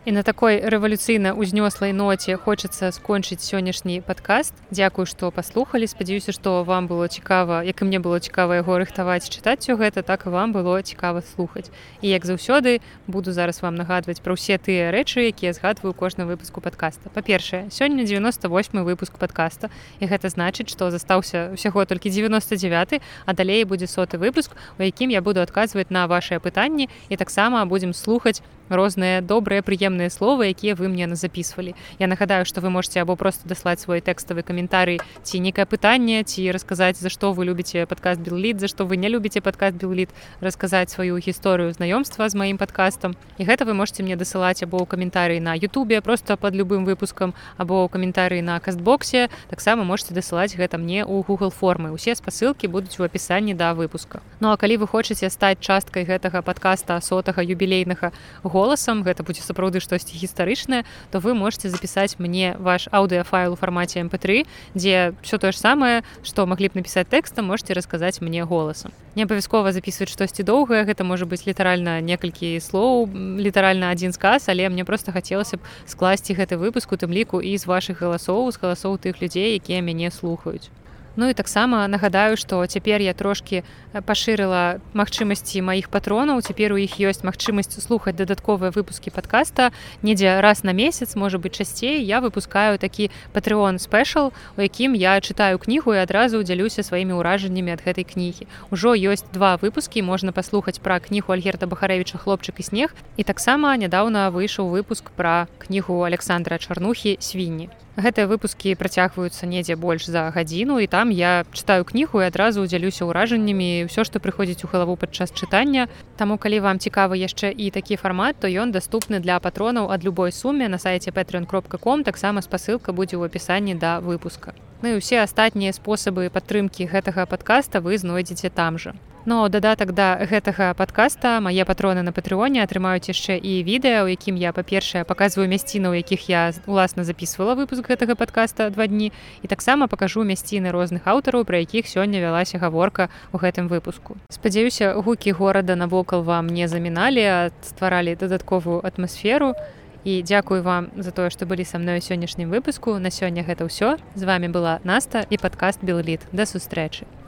Speaker 1: І на такой рэвалюцыйна ўзнёслай ноце хочацца скончыць сённяшні падкаст. Дзякую, што паслухалі, спадзяюся, што вам было цікава, як і мне было цікава яго рыхтаваць чытаць усё гэта, так і вам было цікава слухаць. І як заўсёды буду зараз вам нагадваць пра ўсе тыя рэчы, якія згадваю кожны выпуску падкаста. Па-першае, сёння 98 выпуск падкаста і гэта значыць, што застаўся ўсяго толькі 99, а далей будзе соты выпуск, у якім я буду адказваць на вашыя пытанні і таксама будзем слухаць розныя добрыя прыемныя словы якія вы мне записывалі я нагадаю что вы можете або просто даслаць свой тэкставы каментарый ці некае пытанне ці расказаць за што вы любіце падкаст белліт за што вы не любіце падкаст белліт расказаць сваю гісторыю знаёмства з маім падкастам і гэта вы можете мне дасылаць або ў каментарый на Ютубе просто под любым выпускам або ў каментарый на кастбоксе таксама можете дасылаць гэта мне ў Google формы усе спасылкі будуць у апісанні да выпуска Ну а калі вы хочаце стаць часткай гэтага подкаста сотага юбілейнага год голасам гэта будзе сапраўды штосьці гістарычнае то вы можете запісаць мне ваш аўдыафайл у фармаце mp3 дзе все тое ж самае што маглі б напісаць тэкстам можете расказаць мне голасам не абавязкова записывать штосьці доўгае гэта можа быць літаральна некалькі слоў літаральна адзін сказ але мне просто хацелася б скласці гэты выпуск у тым ліку і з ваших галасоў з галасоў тых людзей якія мяне слухаюць Ну і таксама нагадаю, што цяпер я трошкі пашырыла магчымасці маіх патронаў. Цяпер у іх ёсць магчымасць слухаць дадатковыя выпускі падкаста. Недзе раз на месяц можа быць часцей я выпускаю такі патрыон спешл, у якім я чытаю кнігу і адразу дзялюся сваімі ўражаннямі ад гэтай кнігі. Ужо ёсць два выпускі можна паслухаць пра кнігу Альгерта Бахарэвіча хлопчык і снег. І таксама нядаўна выйшаў выпуск пра кнігу Александра Чарнухі свінні гэтыя выпускі працягваюцца недзе больш за гадзіну і там я чытаю кнігу і адразу дзялюся ўражаннямі ўсё што прыходзіць у галаву падчас чытання. Таму калі вам цікавы яшчэ і такі фармат то ён даступны для патронаў ад любой суме на сайце patreon кропка ком. Таксама спасылка будзе ў апісанні да выпуска Ну і ўсе астатнія спосабы падтрымкі гэтага падкаста вы знойдзеце там жа. Но дадатак да гэтага падкаста мае патроны на патрыоне атрымаюць яшчэ і відэа, у якім я па-першае паказваю мясціны, у якіх я уласна записывала выпуск гэтага падкаста два дні і таксама пакажу мясціны розных аўтараў, пра якіх сёння вялася гаворка ў гэтым выпуску. Спадзяюся, гукі горада навокал вам не заміналі, а стваралі дадатковую атмасферу. І дзякую вам за тое, што былі са мной сённяшнім выпуску. На сёння гэта ўсё. З вами была Наста і падкаст Белліт. Да сустрэчы.